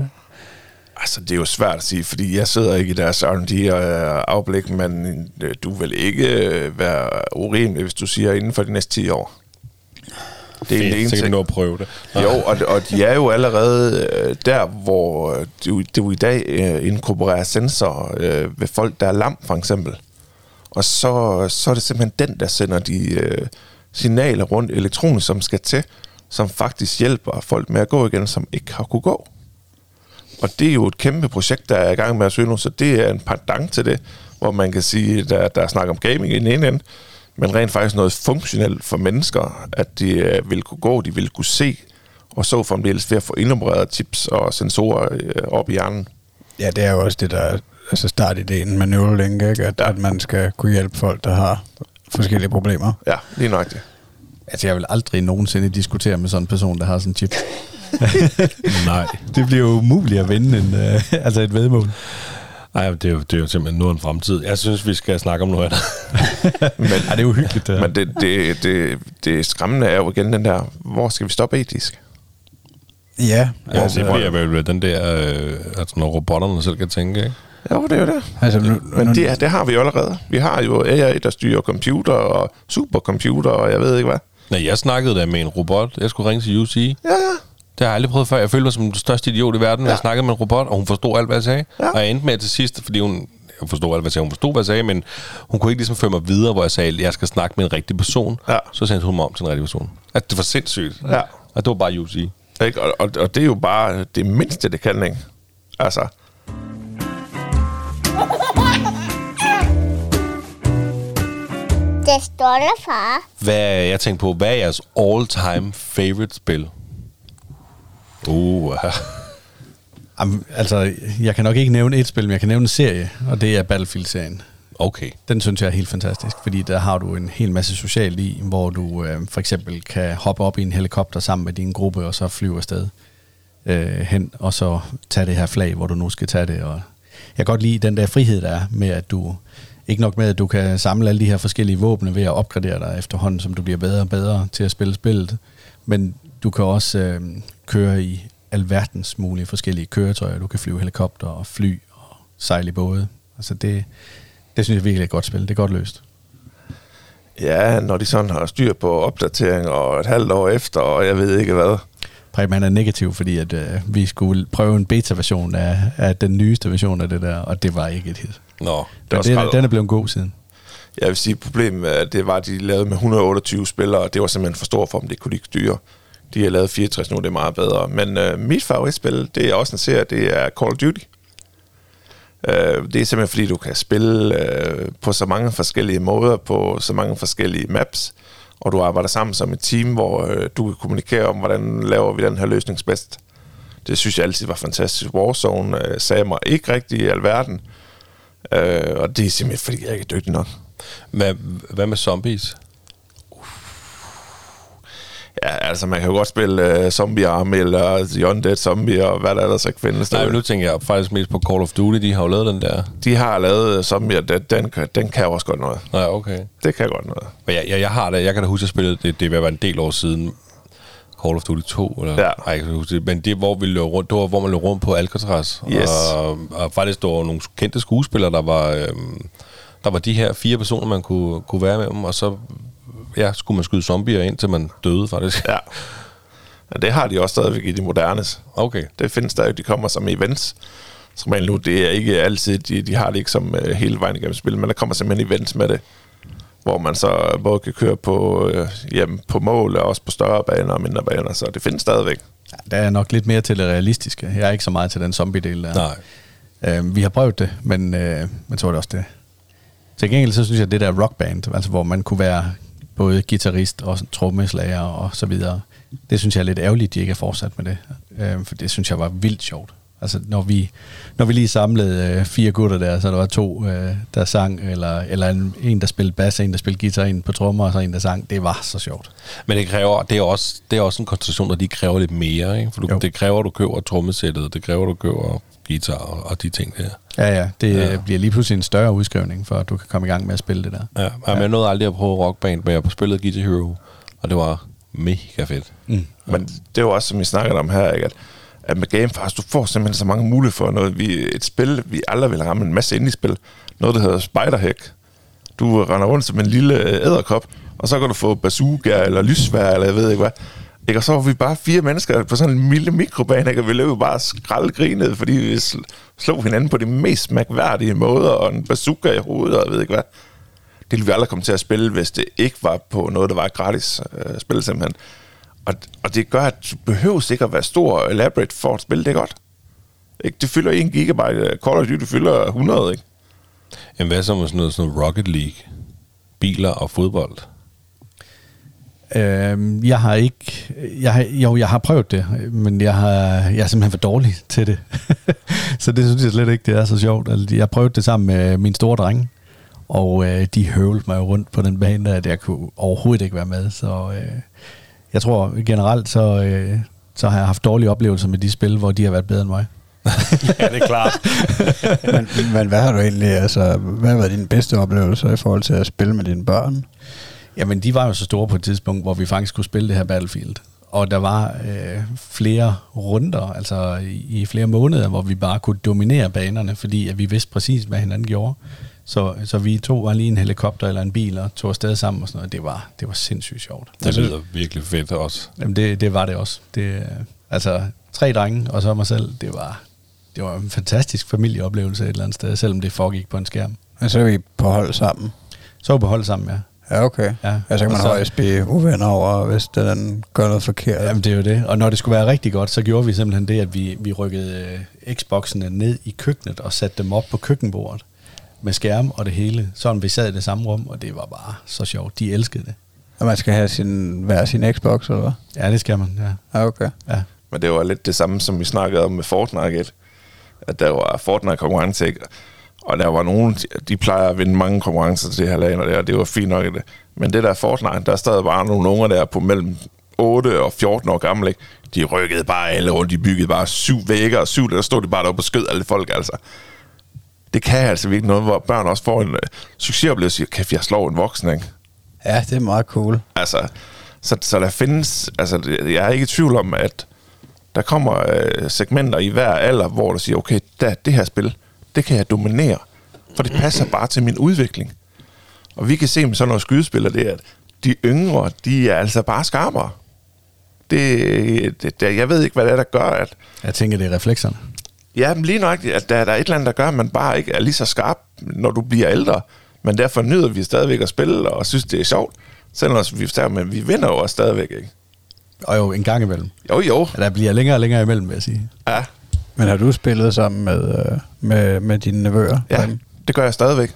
Altså, det er jo svært at sige, fordi jeg sidder ikke i deres R&D-afblik, øh, men øh, du vil ikke øh, være urimelig, hvis du siger inden for de næste 10 år. Det er Fedt, så kan vi nå at prøve det. Jo, og, og de er jo allerede øh, der, hvor øh, du, du i dag øh, inkorporerer sensorer øh, ved folk, der er lam, for eksempel. Og så, så er det simpelthen den, der sender de øh, signaler rundt elektronisk, som skal til, som faktisk hjælper folk med at gå igen, som ikke har kunne gå. Og det er jo et kæmpe projekt, der er i gang med at søge nu, så det er en pendant til det, hvor man kan sige, der, der er snak om gaming i den ene ende, men rent faktisk noget funktionelt for mennesker, at de øh, vil kunne gå, de vil kunne se, og så fremdeles ved at få indopereret chips og sensorer øh, op i hjernen. ja, det er jo også det, der er altså startideen med Neuralink, ikke? At, at man skal kunne hjælpe folk, der har forskellige problemer. Ja, lige nøjagtigt. Altså, jeg vil aldrig nogensinde diskutere med sådan en person, der har sådan en chip. Nej. Det bliver jo umuligt at vinde en, øh, altså et vedmål. Nej, det er, jo, det er jo simpelthen nu en fremtid. Jeg synes, vi skal snakke om noget andet. Men, Ja, det er uhyggeligt. Det her. men det, det, det, det skræmmende er jo igen den der, hvor skal vi stoppe etisk? Ja, Ja, altså, det bliver vel den der, øh, altså når robotterne selv kan tænke, ikke? Jo, det er jo det. altså nu, Men nu, det, det har vi jo allerede. Vi har jo AI, der styrer computer og supercomputer, og jeg ved ikke hvad. Nej, jeg snakkede da med en robot. Jeg skulle ringe til UC. Ja, ja. Det har jeg aldrig prøvet før. Jeg følte mig som den største idiot i verden, når jeg snakkede med en robot, og hun forstod alt, hvad jeg sagde. Ja. Og jeg endte med til sidst, fordi hun jeg forstod alt, hvad jeg sagde. Hun forstod, hvad jeg sagde, men hun kunne ikke ligesom føre mig videre, hvor jeg sagde, at jeg skal snakke med en rigtig person. Ja. Så sendte hun mig om til en rigtig person. At det var sindssygt. Ja. Og det var bare UC. Ikke? Og, og, og det er jo bare det mindste, det kan, ikke? Altså, Det stolte far. Hvad, jeg tænkte på, hvad er jeres all-time favorite spil? Uh, Jamen, altså, jeg kan nok ikke nævne et spil, men jeg kan nævne en serie, og det er Battlefield-serien. okay. Den synes jeg er helt fantastisk, fordi der har du en hel masse socialt i, hvor du øh, for eksempel kan hoppe op i en helikopter sammen med din gruppe, og så flyve afsted øh, hen, og så tage det her flag, hvor du nu skal tage det. Og jeg kan godt lide den der frihed, der er med, at du ikke nok med, at du kan samle alle de her forskellige våben ved at opgradere dig efterhånden, som du bliver bedre og bedre til at spille spillet, men du kan også øh, køre i alverdens mulige forskellige køretøjer. Du kan flyve helikopter og fly og sejle i både. Altså det, det synes jeg virkelig er et godt spil. Det er godt løst. ja, når de sådan har styr på opdatering og et halvt år efter, og jeg ved ikke hvad. Preben han er negativ, fordi at, øh, vi skulle prøve en beta-version af, af den nyeste version af det der, og det var ikke et hit. Nå, var Men den, den er blevet god siden. Jeg vil sige, problemet det var, at de lavede med 128 spillere, og det var simpelthen for stort for dem, det kunne de ikke styre. De har lavet 64 nu, det er meget bedre. Men øh, mit favoritspil, det er også en serie, det er Call of Duty. Øh, det er simpelthen fordi, du kan spille øh, på så mange forskellige måder, på så mange forskellige maps, og du arbejder sammen som et team, hvor øh, du kan kommunikere om, hvordan laver vi den her løsning bedst. Det synes jeg altid var fantastisk. Warzone øh, sagde mig ikke rigtig i alverden, øh, og det er simpelthen fordi, jeg ikke er dygtig nok. hvad, hvad med zombies? Ja, altså man kan jo godt spille uh, Zombie Army eller The Undead Zombie og hvad der ellers ikke findes. Nej, men nu tænker jeg faktisk mest på Call of Duty. De har jo lavet den der. De har lavet uh, Zombie, og den, den, kan- den kan også godt noget. Nej, okay. Det kan godt noget. Men jeg, jeg, jeg har det. Jeg kan da huske, at jeg spillede det. Det være en del år siden. Call of Duty 2, eller? Ja. Ej, jeg kan huske det. Men det, hvor vi løb rundt, det var, hvor man løb rundt på Alcatraz. Yes. Og, og faktisk, der var nogle kendte skuespillere, der var... Øhm, der var de her fire personer, man kunne, kunne være med dem, og så ja, skulle man skyde zombier ind, til man døde, faktisk. Ja. Men det har de også stadigvæk i de modernes. Okay. Det findes der jo, de kommer som events. Som nu, det er ikke altid, de, de har det ikke som uh, hele vejen igennem spillet, men der kommer simpelthen events med det, hvor man så både kan køre på, uh, jamen, på mål og også på større baner og mindre baner, så det findes stadigvæk. Ja, der er nok lidt mere til det realistiske. Jeg er ikke så meget til den zombie-del der. Nej. Øh, vi har prøvet det, men, øh, men så var det også det. Til gengæld så synes jeg, at det der rockband, altså hvor man kunne være både guitarist og trommeslager og så videre, det synes jeg er lidt ærgerligt, de ikke er fortsat med det. Øh, for det synes jeg var vildt sjovt. Altså når vi, når vi lige samlede øh, fire gutter der, så der var to, øh, der sang, eller, eller en, en, der spillede bass, en, der spillede guitar, en på trommer, og så en, der sang. Det var så sjovt. Men det kræver, det er også, det er også en koncentration, der de kræver lidt mere, ikke? For du, Jo. det kræver, at du køber trommesættet, det kræver, at du køber guitar og, og de ting der. Ja, ja. Det Ja. ja. bliver lige pludselig en større udskrivning, for at du kan komme i gang med at spille det der. Ja, ja. jeg nåede aldrig at prøve rockband, men jeg spillede Guitar Hero, og det var mega fedt. Mm. Men det er jo også, som vi snakkede om her, ikke? At, at med Game Pass, du får simpelthen så mange muligheder for noget. Vi, et spil, vi aldrig vil ramme en masse indie-spil. Noget, der hedder Spiderhack. Du render rundt som en lille øh, æderkop, og så kan du få bazooka eller lysvær, eller jeg ved ikke hvad. Ikke? Og så var vi bare fire mennesker på sådan en lille mikrobane, ikke? og vi løb bare skraldgrinede, fordi vi sl- slog hinanden på de mest mærkværdige måder, og en bazooka i hovedet, og jeg ved ikke hvad. Det ville vi aldrig komme til at spille, hvis det ikke var på noget, der var gratis øh, spil simpelthen. Og, og det gør, at du behøver ikke at være stor og elaborate for at spille det godt. Ikke? Det fylder 1 gigabyte, Call of Duty fylder 100, ikke? Jamen hvad så med sådan noget, sådan noget Rocket League? Biler og fodbold? Øhm, jeg har ikke... Jeg har, jo, jeg har prøvet det, men jeg, har, jeg er simpelthen for dårlig til det. så det synes jeg slet ikke, det er så sjovt. Altså, jeg prøvede det sammen med min store dreng, og øh, de høvlede mig rundt på den bane der, at jeg kunne overhovedet ikke være med. Så øh, jeg tror generelt, så, øh, så har jeg haft dårlige oplevelser med de spil, hvor de har været bedre end mig. ja, det er klart. men, men hvad har du egentlig, altså, hvad har været dine bedste oplevelser i forhold til at spille med dine børn? Jamen, de var jo så store på et tidspunkt, hvor vi faktisk skulle spille det her Battlefield. Og der var øh, flere runder, altså i, i flere måneder, hvor vi bare kunne dominere banerne, fordi at vi vidste præcis, hvad hinanden gjorde. Så, så vi to var lige en helikopter eller en bil og tog afsted sammen og sådan noget. Det var, det var sindssygt sjovt. Det lyder virkelig fedt også. Jamen, det, det var det også. Det, altså, tre drenge og så mig selv, det var, det var en fantastisk familieoplevelse et eller andet sted, selvom det foregik på en skærm. Og så er vi på hold sammen. Så var vi på hold sammen, ja. Ja, okay. Ja. Ja, så kan Og man så- højst blive uvenner over, hvis den anden gør noget forkert. Jamen, det er jo det. Og når det skulle være rigtig godt, så gjorde vi simpelthen det, at vi, vi rykkede øh, Xboxene ned i køkkenet og satte dem op på køkkenbordet med skærm og det hele. Sådan vi sad i det samme rum, og det var bare så sjovt. De elskede det. Og man skal have sin, hver sin Xbox, eller hvad? Ja, det skal man, ja. Ja, okay. ja. Men det var lidt det samme, som vi snakkede om med Fortnite, at der var Fortnite-konkurrence, ikke? Og der var nogen, de- plejer at vinde mange konkurrencer til her land, og det, var fint nok. Det. Men det der Fortnite, der er stadig bare nogle unger der på mellem 8 og 14 år gamle, ikke? de rykkede bare alle rundt, de byggede bare syv vægge, og syv, der stod de bare deroppe og skød alle folk, altså. Det kan altså virkelig noget, hvor børn også får en uh, succesoplevelse, og siger, kæft, jeg slår en voksen, ikke? Ja, det er meget cool. Altså, så, så der findes, altså, jeg er ikke i tvivl om, at der kommer øh, segmenter i hver alder, hvor der siger, okay, der, det her spil, det kan jeg dominere, for det passer bare til min udvikling. Og vi kan se med sådan noget skydespil, det er, at de yngre, de er altså bare skarpere. Det, det, det, jeg ved ikke, hvad det er, der gør, at Jeg tænker, det er reflekserne. Ja, men lige nøjagtigt, at der, der er et eller andet, der gør, at man bare ikke er lige så skarp, når du bliver ældre. Men derfor nyder vi stadigvæk at spille, og synes, det er sjovt. Selvom vi, men vi vinder jo også stadigvæk, ikke? Og jo, en gang imellem. Jo, jo. Ja, Der bliver længere og længere imellem, vil jeg sige. Ja, Men har du spillet sammen med, øh, med, med dine nevøer? ja det gør jeg stadigvæk.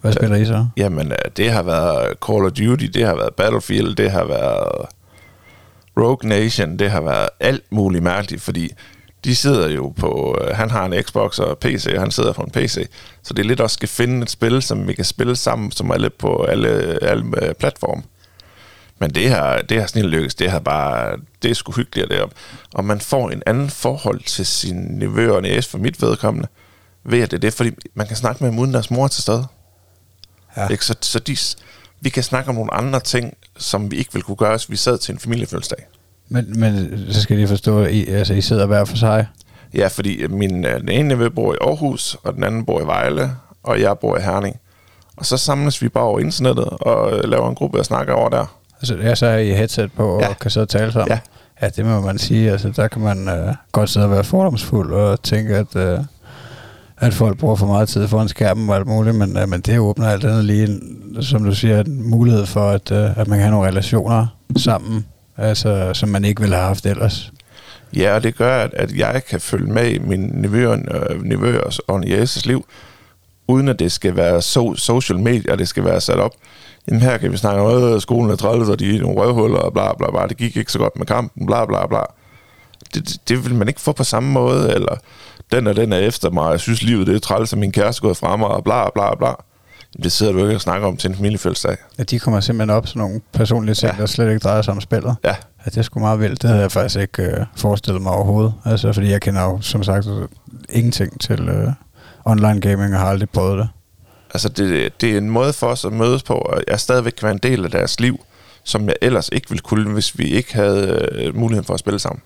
Hvad spiller I så? Jamen, øh, det har været Call of Duty, det har været Battlefield, det har været Rogue Nation, det har været alt muligt mærkeligt, fordi de sidder jo på, øh, han har en Xbox og PC, og han sidder på en PC, så det er lidt også skal finde et spil, som vi kan spille sammen, som er lidt på alle, alle platforme. Men det her, det her snil lykkes, det her bare, det er sgu hyggeligt deroppe. Og man får en anden forhold til sin nevø og næse for mit vedkommende, ved at det er det, fordi man kan snakke med dem uden deres mor til stede. Ja. Ikke? Så, så de, vi kan snakke om nogle andre ting, som vi ikke ville kunne gøre, hvis vi sad til en familiefødselsdag. Men, men så skal jeg forstå, at I, altså, I sidder hver for sig. Ja, fordi min, øh, den ene nevø bor i Aarhus, og den anden bor i Vejle, og jeg bor i Herning. Og så samles vi bare over internettet og øh, laver en gruppe og snakker over der. Altså, jeg så er I headset på og Ja. kan så tale sammen. Ja. ja, det må man sige. Altså, der kan man øh, godt sidde og være fordomsfuld og tænke, at, øh, at folk bruger for meget tid foran skærmen og alt muligt, men, øh, men det åbner alt andet lige, en, som du siger, en mulighed for, at, øh, at man kan have nogle relationer sammen, altså, som man ikke ville have haft ellers. Ja, og det gør, at, at jeg kan følge med i min nevøer, øh, nevøers og jæses liv, uden at det skal være so, social media, det skal være sat op. Jamen her kan vi snakke om, at skolen er træls, og de er nogle røvhuller, og bla bla bla. Det gik ikke så godt med kampen, bla bla bla. Det, det, det vil man ikke få på samme måde, eller den og den er efter mig, jeg synes livet det er træls, og min kæreste er gået fra mig, og bla bla bla. Det sidder du ikke og snakker om til en familiefødselsdag. At de kommer simpelthen op sådan nogle personlige ting, Ja. ja. der slet ikke drejer sig om spillet. Ja, Ja, det sgu meget vildt. Det havde jeg faktisk ikke øh, forestillet mig overhovedet. Altså, fordi jeg kender jo, som sagt, ingenting til øh, online gaming og har aldrig prøvet det. Altså, det, det er en måde for os at mødes på, og jeg stadigvæk kan være en del af deres liv, som jeg ellers ikke ville kunne, hvis vi ikke havde øh, muligheden for at spille sammen.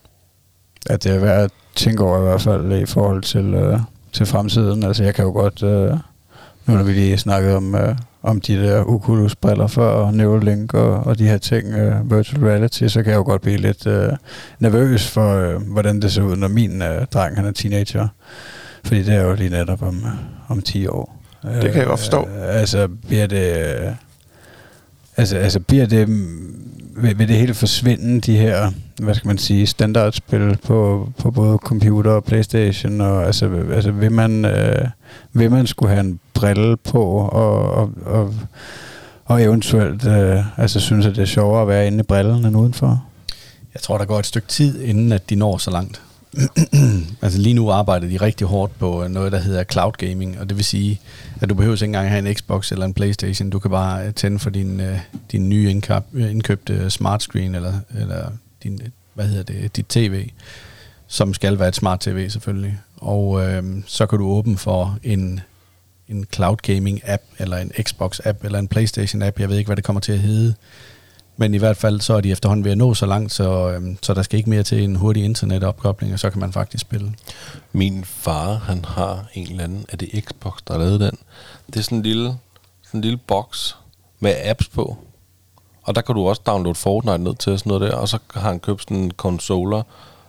At det er værd at tænke over i hvert fald i forhold til, øh, til fremtiden. Altså, jeg kan jo godt... Øh, nu når vi lige snakket om, øh, om de der Oculus-briller før, og Neuralink og, og de her ting, øh, virtual reality, så kan jeg jo godt blive lidt øh, nervøs for, øh, hvordan det ser ud, når min øh, dreng han er teenager. Fordi det er jo lige netop om, øh, om 10 år. Det kan jeg godt forstå. Øh, altså, bliver det... Altså, altså, bliver det... Vil, vil det hele forsvinde, de her, hvad skal man sige, standardspil på, på både computer og Playstation, og altså, altså vil man, øh, vil man skulle have en brille på, og, og, og, og eventuelt øh, altså, synes, at det er sjovere at være inde i brillen end udenfor? Jeg tror, der går et stykke tid, inden at de når så langt. altså lige nu arbejder de rigtig hårdt på øh, noget, der hedder cloud gaming, og det vil sige, at du behøver ikke engang have en Xbox eller en Playstation. Du kan bare øh, tænde for din, øh, din nye indkøb, indkøbte smart screen, eller, eller din, hvad hedder det, dit tv, som skal være et smart tv selvfølgelig. Og øh, så kan du åbne for en, en cloud gaming app, eller en Xbox app, eller en Playstation app. Jeg ved ikke, hvad det kommer til at hedde. Men i hvert fald så er de efterhånden ved at nå så langt, så, øhm, så der skal ikke mere til en hurtig internetopkobling, og så kan man faktisk spille. Min far, han har en eller anden, er det Xbox, der har lavet den? Det er sådan en lille, sådan en lille boks med apps på. Og der kan du også downloade Fortnite ned til og sådan noget der, og så har han købt sådan en controller,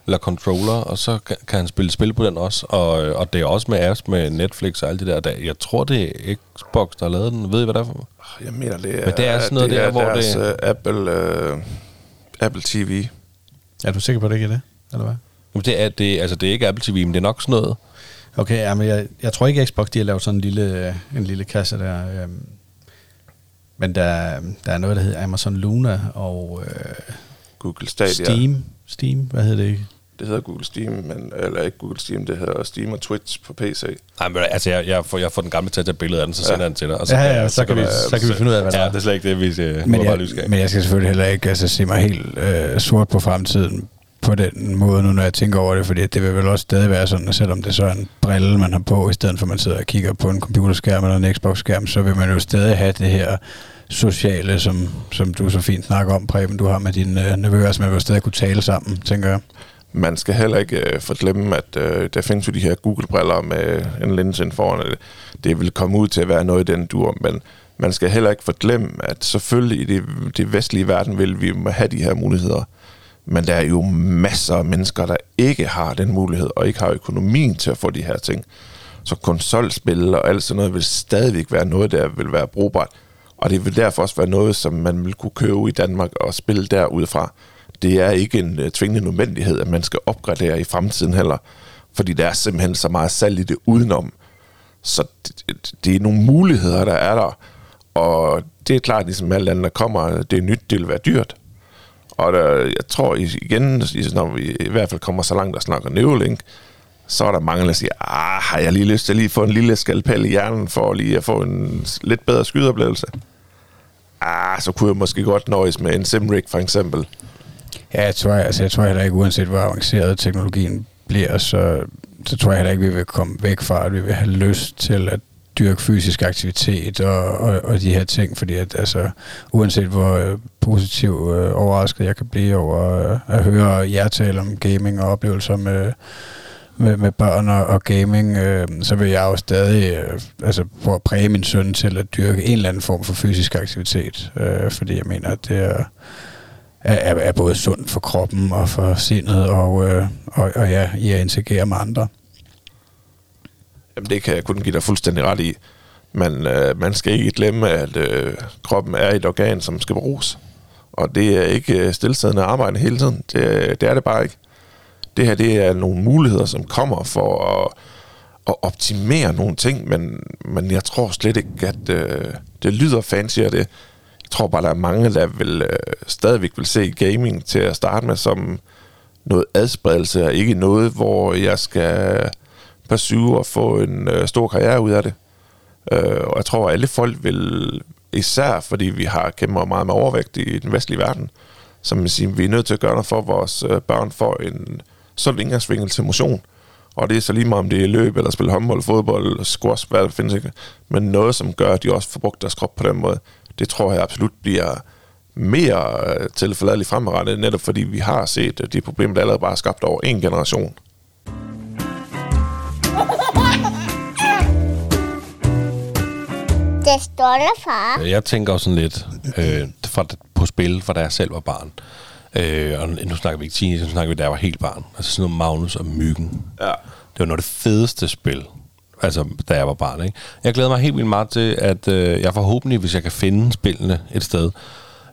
eller controller, og så kan, han spille spil på den også. Og, øh, og det er også med apps med Netflix og alt det der. der. Jeg tror, det er Xbox, der har lavet den. Ved I, hvad det er for? Jeg mener, det er, Men det er sådan noget det der, er hvor deres, det- øh, Apple, øh, Apple TV. Er du sikker på, at det ikke er det? Eller hvad? Jamen, Det er, det, altså, det er ikke Apple TV, men det er nok sådan noget. Okay, ja, men jeg, jeg tror ikke, Xbox de har lavet sådan en lille, en lille kasse der. Øhm, men der, der er noget, der hedder Amazon Luna og øh, Google Stadia. Steam. Steam, hvad hedder det ikke? Det hedder Google Steam, men, eller ikke Google Steam, det hedder Steam og Twitch på PC. Nej, men altså, jeg, jeg, får, jeg får den gamle til at tage billeder af den, så sender jeg den til dig. Og Ja, ja, jeg- så kan vi- så kan vi finde ud af, hvad det ja, er. det er slet ikke det, vi øh, Men bare jeg, nysgerrige. men jeg skal selvfølgelig heller ikke altså, se mig helt øh, sort på fremtiden på den måde, nu når jeg tænker over det, fordi det vil vel også stadig være sådan, at selvom det så er en brille, man har på, i stedet for at man sidder og kigger på en computerskærm eller en Xbox-skærm, så vil man jo stadig have det her sociale, som, som du så fint snakker om, Preben, du har med dine øh, nevøer, så man vil stadig kunne tale sammen, tænker jeg. Man skal heller ikke øh, forglemme, at øh, der findes jo de her Google-briller med en linse ind foran. Det, det vil komme ud til at være noget i den dur, men man skal heller ikke forglemme, at selvfølgelig i det, det vestlige verden vil vi have de her muligheder. Men der er jo masser af mennesker, der ikke har den mulighed, og ikke har økonomien til at få de her ting. Så konsolspil og alt sådan noget vil stadigvæk være noget, der vil være brugbart. Og det vil derfor også være noget, som man vil kunne købe i Danmark og spille derudfra. Det er ikke en øh, tvingende nødvendighed, at man skal opgradere i fremtiden heller. Fordi der er simpelthen så meget salg i det udenom. Så det, det- er nogle muligheder, der er der. Og det er klart, ligesom alt andet, der kommer, det er nyt, det vil være dyrt. Og der, jeg tror igen, når vi i hvert fald kommer så langt og snakker Neuralink, så er der mange, der siger, ah, har jeg lige lyst til at lige få en lille skalpel i hjernen, for lige at få en lidt bedre skydeoplevelse. ah, så kunne jeg måske godt nøjes med en Simrig for eksempel. Ja, jeg tror, altså, jeg tror heller ikke, uanset hvor avanceret teknologien bliver, så, så tror jeg heller ikke, vi vil komme væk fra, at vi vil have lyst til at dyrke fysisk aktivitet og, og, og de her ting, fordi at, altså, uanset hvor øh, positiv øh, overrasket jeg kan blive over øh, at høre jer tale om gaming og oplevelser med, med, med børn og, og gaming, øh, så vil jeg jo stadig øh, altså, prøve at præge min søn til at dyrke en eller anden form for fysisk aktivitet, øh, fordi jeg mener, at det er, er, er både sundt for kroppen og for sindet og, øh, og, og ja, i at interagere med andre. Jamen, det kan jeg kun give dig fuldstændig ret i. Men øh, man skal ikke glemme, at øh, kroppen er et organ, som skal bruges. Og det er ikke øh, stillesiddende arbejde hele tiden. Det, det er det bare ikke. Det her, det er nogle muligheder, som kommer for at, at optimere nogle ting, men, men jeg tror slet ikke, at øh, det lyder fancy af det. Tror bare, der er mange, der vil øh, stadigvæk vil se gaming til at starte med som noget adspredelse, og ikke noget, hvor jeg skal pursue og få en øh, stor karriere ud af det. Øh, og jeg tror, at alle folk vil, især fordi vi har kæmper meget med overvægt i den vestlige verden, som man siger, vi er nødt til at gøre noget for, at vores øh, børn får en sund indgangsvinkel til motion. Og det er så lige meget, om det er løb, eller spille håndbold, fodbold, squash, hvad der findes ikke. Men noget, som gør, at de også får brugt deres krop på den måde, det tror jeg absolut bliver mere øh, tilforladeligt fremadrettet, netop fordi vi har set at de problemer, der allerede bare er skabt over en generation. Det stolte far. Jeg tænker også sådan lidt øh, fra, på spil, fra da jeg selv var barn. Øh, og nu snakker vi ikke teenager, nu snakker vi, da jeg var helt barn. Altså sådan noget Magnus og Myggen. Ja. Det var noget af det fedeste spil, altså da jeg var barn. Ikke? Jeg glæder mig helt vildt meget til, at øh, jeg forhåbentlig, hvis jeg kan finde spillene et sted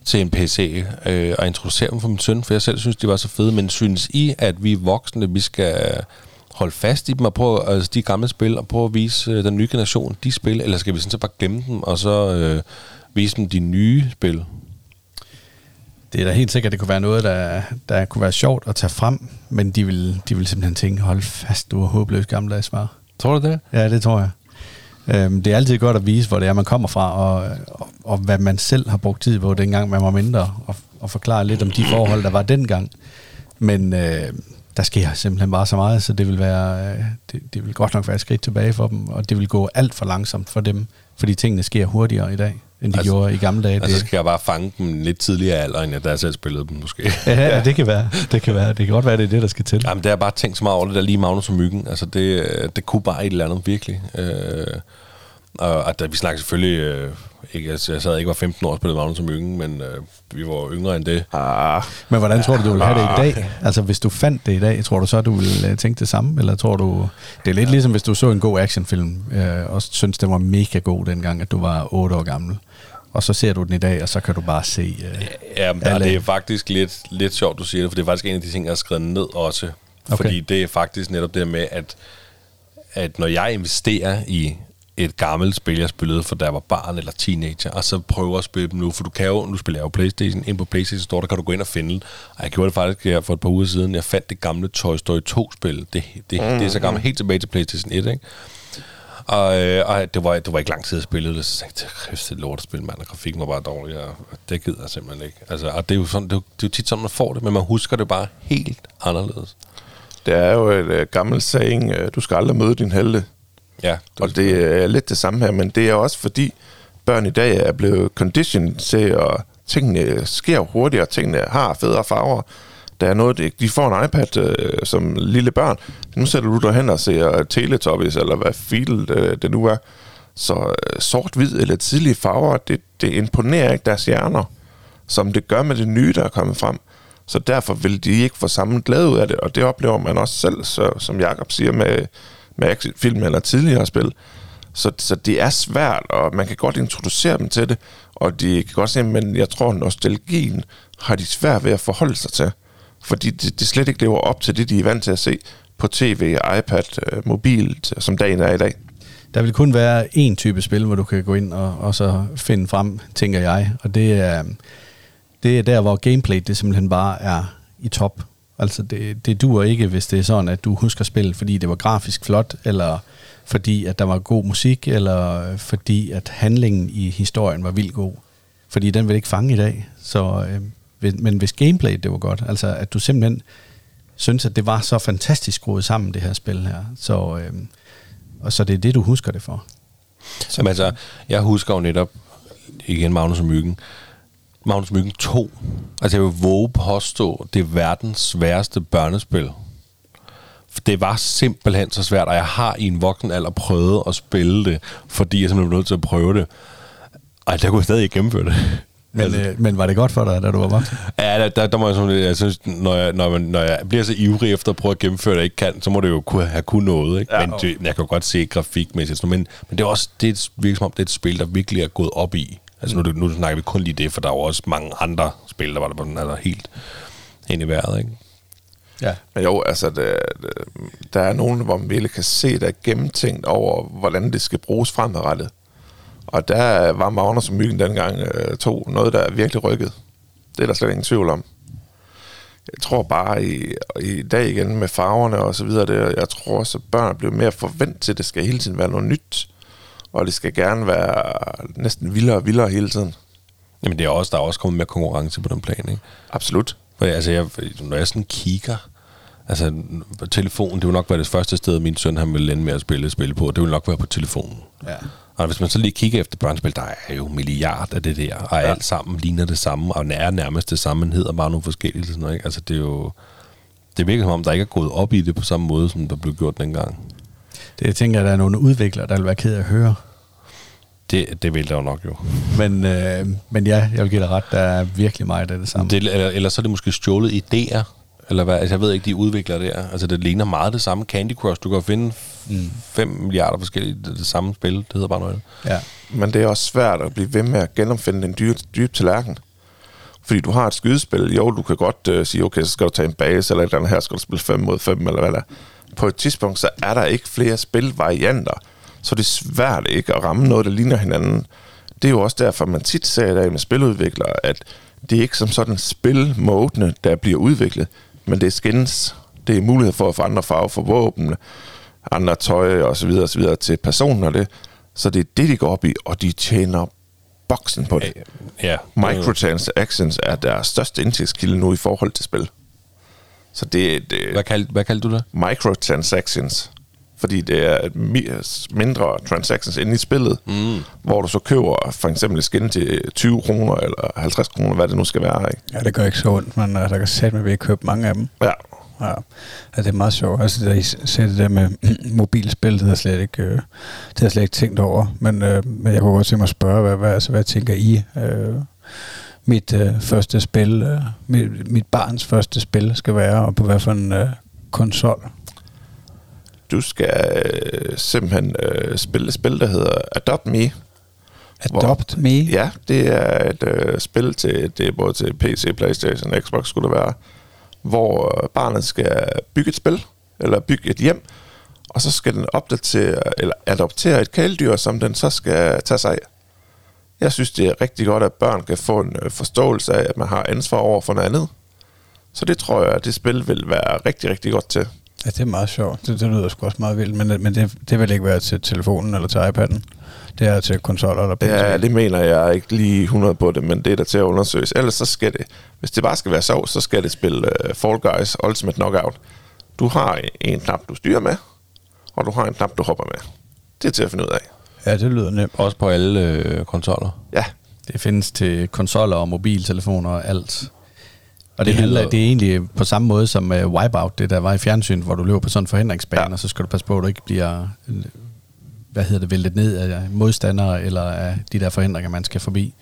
til en PC, øh, og introducere dem for min søn, for jeg selv synes, de var så fede. Men synes I, at vi voksne, vi skal holde fast i dem og prøve altså de gamle spil og prøve at vise øh, den nye generation de spil, eller skal vi sådan så bare glemme dem og så øh, vise dem de nye spil? Det er da helt sikkert, at det kunne være noget, der, der kunne være sjovt at tage frem, men de vil, de vil simpelthen tænke, hold fast, du er håbløs gammeldags svar. Tror du det? Ja, det tror jeg. Øhm, det er altid godt at vise, hvor det er, man kommer fra, og, og, og hvad man selv har brugt tid på, dengang man var mindre, og, og forklare lidt om de forhold, der var dengang. Men øh, der sker simpelthen bare så meget, så det vil, være, øh, det, det vil godt nok være et skridt tilbage for dem, og det vil gå alt for langsomt for dem, fordi tingene sker hurtigere i dag, end de altså, gjorde i gamle dage. Altså det, skal jeg bare fange dem lidt tidligere alder, end jeg da jeg selv spillede dem måske. ja, det kan være. Det kan være. Det kan godt være, det er det, der skal til. Jamen, det har bare tænkt så meget over det der lige Magnus og Myggen. Altså, det, det kunne bare et eller andet, virkelig. Øh, og, og der, vi snakker selvfølgelig... Øh, ikke, altså, jeg sad ikke var 15 år og spillede Magnus og Myggen, men øh, vi var yngre end det. Ah, Men hvordan tror du, du vil have det i dag? Altså, hvis du fandt det i dag, tror du så, du ville øh, tænke det samme? Eller tror du... Det er lidt ja. ligesom, hvis du så en god actionfilm, øh, og synes, den var mega god dengang, at du var 8 år gammel. Og så ser du den i dag, og så kan du bare se... Øh, Ja, men der, alle- det er faktisk lidt, lidt sjovt, du siger det, for det er faktisk en af de ting, jeg har skrevet ned også. Okay. Fordi det er faktisk netop det med, at, at når jeg investerer i et gammelt spil, jeg spillede, for da jeg var barn eller teenager, og så prøver at spille dem nu, for du kan jo, nu spiller jeg jo Playstation, ind på Playstation Store, der kan du gå ind og finde. Og jeg gjorde det faktisk her for et par uger siden, jeg fandt det gamle Toy Story 2-spil. Det, det, det er så gammelt, helt tilbage til Playstation 1, ikke? Og, øh, og det, var, det var ikke lang tid, at spille det, så tænkte jeg, det er lort at spille, mand, og grafikken var bare dårlig, og det gider jeg simpelthen ikke. Altså, og det er, jo sådan, det, er jo, det er jo tit sådan, man får det, men man husker det bare helt anderledes. det er jo et øh, gammelt saying, øh, du skal aldrig møde din helte. Ja, Og det er lidt det samme her, men det er også fordi, børn i dag er blevet conditioned til, at tingene sker hurtigere, tingene har federe farver. Der er noget, de får en iPad øh, som lille børn. Nu sætter du dig hen og ser Teletubbies, eller hvad filet øh, det nu er. Så øh, sort-hvid eller tidlige farver, det, det imponerer ikke deres hjerner, som det gør med det nye, der er kommet frem. Så derfor vil de ikke få samme glæde ud af det, og det oplever man også selv, så, som Jakob siger, med, med film eller tidligere spil. Så, så det er svært, og man kan godt introducere dem til det, og de kan godt se, men jeg tror, nostalgien har de svært ved at forholde sig til. Fordi det, det slet ikke lever op til det, de er vant til at se på tv, iPad, øh, mobilt, som dagen er i dag. Der vil kun være én type spil, hvor du kan gå ind og, og så finde frem, tænker jeg. Og det er, det er der, hvor gameplay det simpelthen bare er i top. Altså det, det duer ikke, hvis det er sådan, at du husker spillet, fordi det var grafisk flot, eller fordi at der var god musik, eller fordi at handlingen i historien var vildt god. fordi den vil ikke fange i dag. Så, øh, men hvis gameplay det var godt, altså at du simpelthen synes, at det var så fantastisk skruet sammen, det her spil her, så, øh, og så det er det, du husker det for. Så. Jamen altså, jeg husker jo netop, igen Magnus og Myggen, Magnus Myggen 2. Altså jeg vil våge påstå, det er verdens sværeste børnespil. For det var simpelthen så svært, og jeg har i en voksen alder prøvet at spille det, fordi jeg simpelthen blev nødt til at prøve det. Og der kunne jeg stadig ikke gennemføre det. Men, altså, øh, men var det godt for dig, da du var voksen? Ja, der, der, der må jeg sådan, jeg synes, når jeg, når, man, når jeg bliver så ivrig efter at prøve at gennemføre det, jeg ikke kan, så må det jo kunne, have kun noget. Ikke? Ja, men det, jeg kan jo godt se grafikmæssigt, men, men det er også, det virker som om, det er et spil, der virkelig er gået op i. Altså nu, nu snakker vi kun lige det, for der er jo også mange andre spil, der var der på den altså helt ind i vejret. Ikke? Ja. Men jo, altså, det, det, der er nogen, hvor man virkelig kan se, der er gennemtænkt over, hvordan det skal bruges fremadrettet. Og der var Magnus og Myggen dengang øh, to noget, der er virkelig rykket. Det er der slet ingen tvivl om. Jeg tror bare i, i dag igen med farverne og så videre, det, jeg tror at børn bliver mere forventet til, at det skal hele tiden være noget nyt. Og det skal gerne være næsten vildere og vildere hele tiden. Jamen det er også, der er også kommet mere konkurrence på den plan, ikke? Absolut. For altså, jeg, når jeg sådan kigger, altså telefonen, det vil nok være det første sted, min søn han vil ende med at spille spil på. Det vil nok være på telefonen. Ja. Og hvis man så lige kigger efter børnespil, der er jo milliard af det der, og ja. alt sammen ligner det samme, og er nærmest det samme, men hedder bare nogle forskellige. Sådan noget, ikke? Altså det er jo... Det virker som om, der ikke er gået op i det på samme måde, som der blev gjort dengang. Det jeg tænker, at der er nogle udviklere, der vil være ked af at høre. Det, det vil der jo nok jo. Men, øh, men ja, jeg vil give dig ret, der er virkelig meget af det samme. Det, eller, eller så er det måske stjålet idéer, eller hvad? Altså, jeg ved ikke, de udvikler det Altså, det ligner meget det samme Candy Crush. Du kan finde 5 mm. milliarder forskellige, det, det samme spil. Det hedder bare noget. Ja. Men det er også svært at blive ved med at genopfinde en dyb, dyb tallerken. Fordi du har et skydespil, jo, du kan godt uh, sige, okay, så skal du tage en base, eller et eller andet her, skal du spille 5 mod 5, eller hvad der er. På et tidspunkt, så er der ikke flere spilvarianter, så det er svært ikke at ramme noget, der ligner hinanden. Det er jo også derfor, man tit ser i dag med spiludviklere, at det er ikke som sådan spilmodene, der bliver udviklet, men det er skins. Det er mulighed for at få andre farver for våben, andre tøj og så videre, og så videre til personen og det. Så det er det, de går op i, og de tjener boksen på det. Ja. Microtransactions er deres største indtægtskilde nu i forhold til spil. Så det er det, Hvad kaldte, hvad kaldte du det? microtransactions. Fordi det er mindre transactions inde i spillet, mm. hvor du så køber for eksempel et skin til 20 kroner eller 50 kroner, hvad det nu skal være. Ikke? Ja, det gør ikke så ondt, men uh, der kan sætte med ved at købe mange af dem. Ja, Ja, ja det er meget sjovt. Altså, da I sagde det der med mobilspil, det har jeg slet ikke, øh, det har jeg slet ikke tænkt over. Men, øh, men jeg kunne godt tænke mig at spørge, hvad, hvad, altså, hvad tænker I? Øh, mit øh, første spil, øh, mit, mit barns første spil skal være, og på hvad for en øh, konsol? Du skal øh, simpelthen øh, spille et spil, der hedder Adopt Me. Adopt Me? Ja, det er et øh, spil til, det er både til PC, Playstation, Xbox skulle det være, hvor øh, barnet skal bygge et spil, eller bygge et hjem, og så skal den opdatere, eller adoptere et kæledyr, som den så skal tage sig af. Jeg synes, det er rigtig godt, at børn kan få en øh, forståelse af, at man har ansvar over for noget andet. Så det tror jeg, at det spil vil være rigtig, rigtig godt til. Ja, det er meget sjovt. Det, det lyder sgu også meget vildt, men, men det, det vil ikke være til telefonen eller til iPad'en. Det er til konsoller eller PC. Ja, det mener jeg ikke lige 100 på det, men det er der til at undersøges. Ellers så skal det, hvis det bare skal være sjov, så skal det spille uh, Fall Guys Ultimate Knockout. Du har en knap, du styrer med, og du har en knap, du hopper med. Det er til at finde ud af. Ja, det lyder nemt. Også på alle øh, konsoller. Ja, Det findes til konsoller og mobiltelefoner og alt. Og det, Det handler, det er egentlig på samme måde som uh, Wipeout, det der var i fjernsyn, hvor du løber på sådan en forhindringsbane, Ja. og så skal du passe på, at du ikke bliver øh, hvad hedder det, væltet ned af modstandere eller af de der forhindringer, man skal forbi.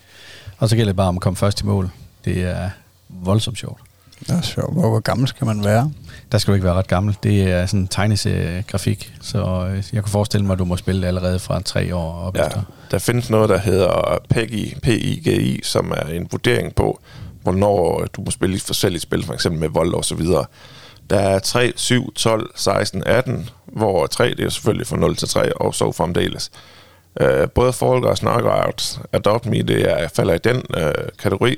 Og så gælder det bare om at komme først i mål. Det er voldsomt sjovt. Det er sjovt. Hvor, hvor gammel skal man være? Der skal du ikke være ret gammel. Det er sådan en tegneseriegrafik, så øh, jeg kunne forestille mig, at du må spille det allerede fra tre år op ja. efter. Der findes noget, der hedder PEGI, PIGI, som er en vurdering på, hvornår øh, du må spille forskellige spil, for eksempel med vold og så videre. Der er 3, 7, 12, 16, 18, hvor 3 det er selvfølgelig fra 0 til 3, og så fremdeles. Uh, både Fall Guys, Knockout, Adopt Me, det er, falder i den uh, kategori.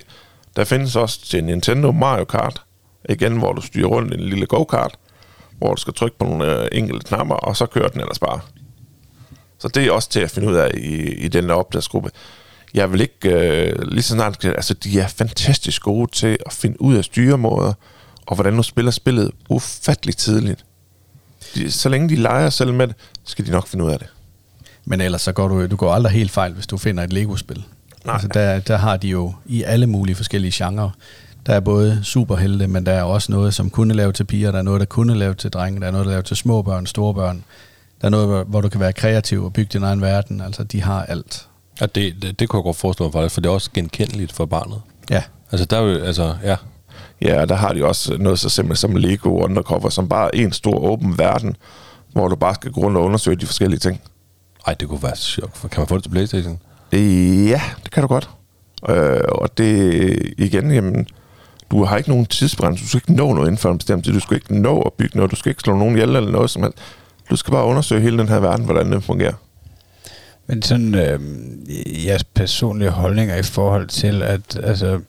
Der findes også til Nintendo Mario Kart, igen hvor du styrer rundt i en lille go-kart, hvor du skal trykke på nogle uh, enkelte knapper, og så kører den ellers bare. Så det er også til at finde ud af i, i den opdagsgruppe jeg vil ikke øh, lige så snart, altså de er fantastisk gode til at finde ud af styremåder, og hvordan du spiller spillet ufatteligt tidligt. De, så længe de leger selv med det, skal de nok finde ud af det. Men ellers så går du, du går aldrig helt fejl, hvis du finder et Lego-spil. Nej. Altså der, der har de jo i alle mulige forskellige genrer. Der er både superhelte, men der er også noget, som kunne lave til piger, der er noget, der kunne lave til drenge, der er noget, der lave til små børn, store børn. Der er noget, hvor du kan være kreativ og bygge din egen verden. Altså, de har alt. Ja, det, det, det kunne jeg godt forestille mig faktisk, for det er også genkendeligt for barnet. Ja. Altså, der er jo, altså, ja. Ja, og der har de også noget så simpelt som Lego Undercover, som bare er en stor åben verden, hvor du bare skal gå rundt og undersøge de forskellige ting. Ej, det kunne være sjovt. Kan man få det til Playstation? Ja, det kan du godt. Øh, og det igen, jamen, du har ikke nogen tidsbrændelse. Du skal ikke nå noget inden for en bestemt tid. Du skal ikke nå at bygge noget. Du skal ikke slå nogen ihjel eller noget som helst. Du skal bare undersøge hele den her verden, hvordan det fungerer. Men sådan øh, jeres personlige holdninger i forhold til, at altså,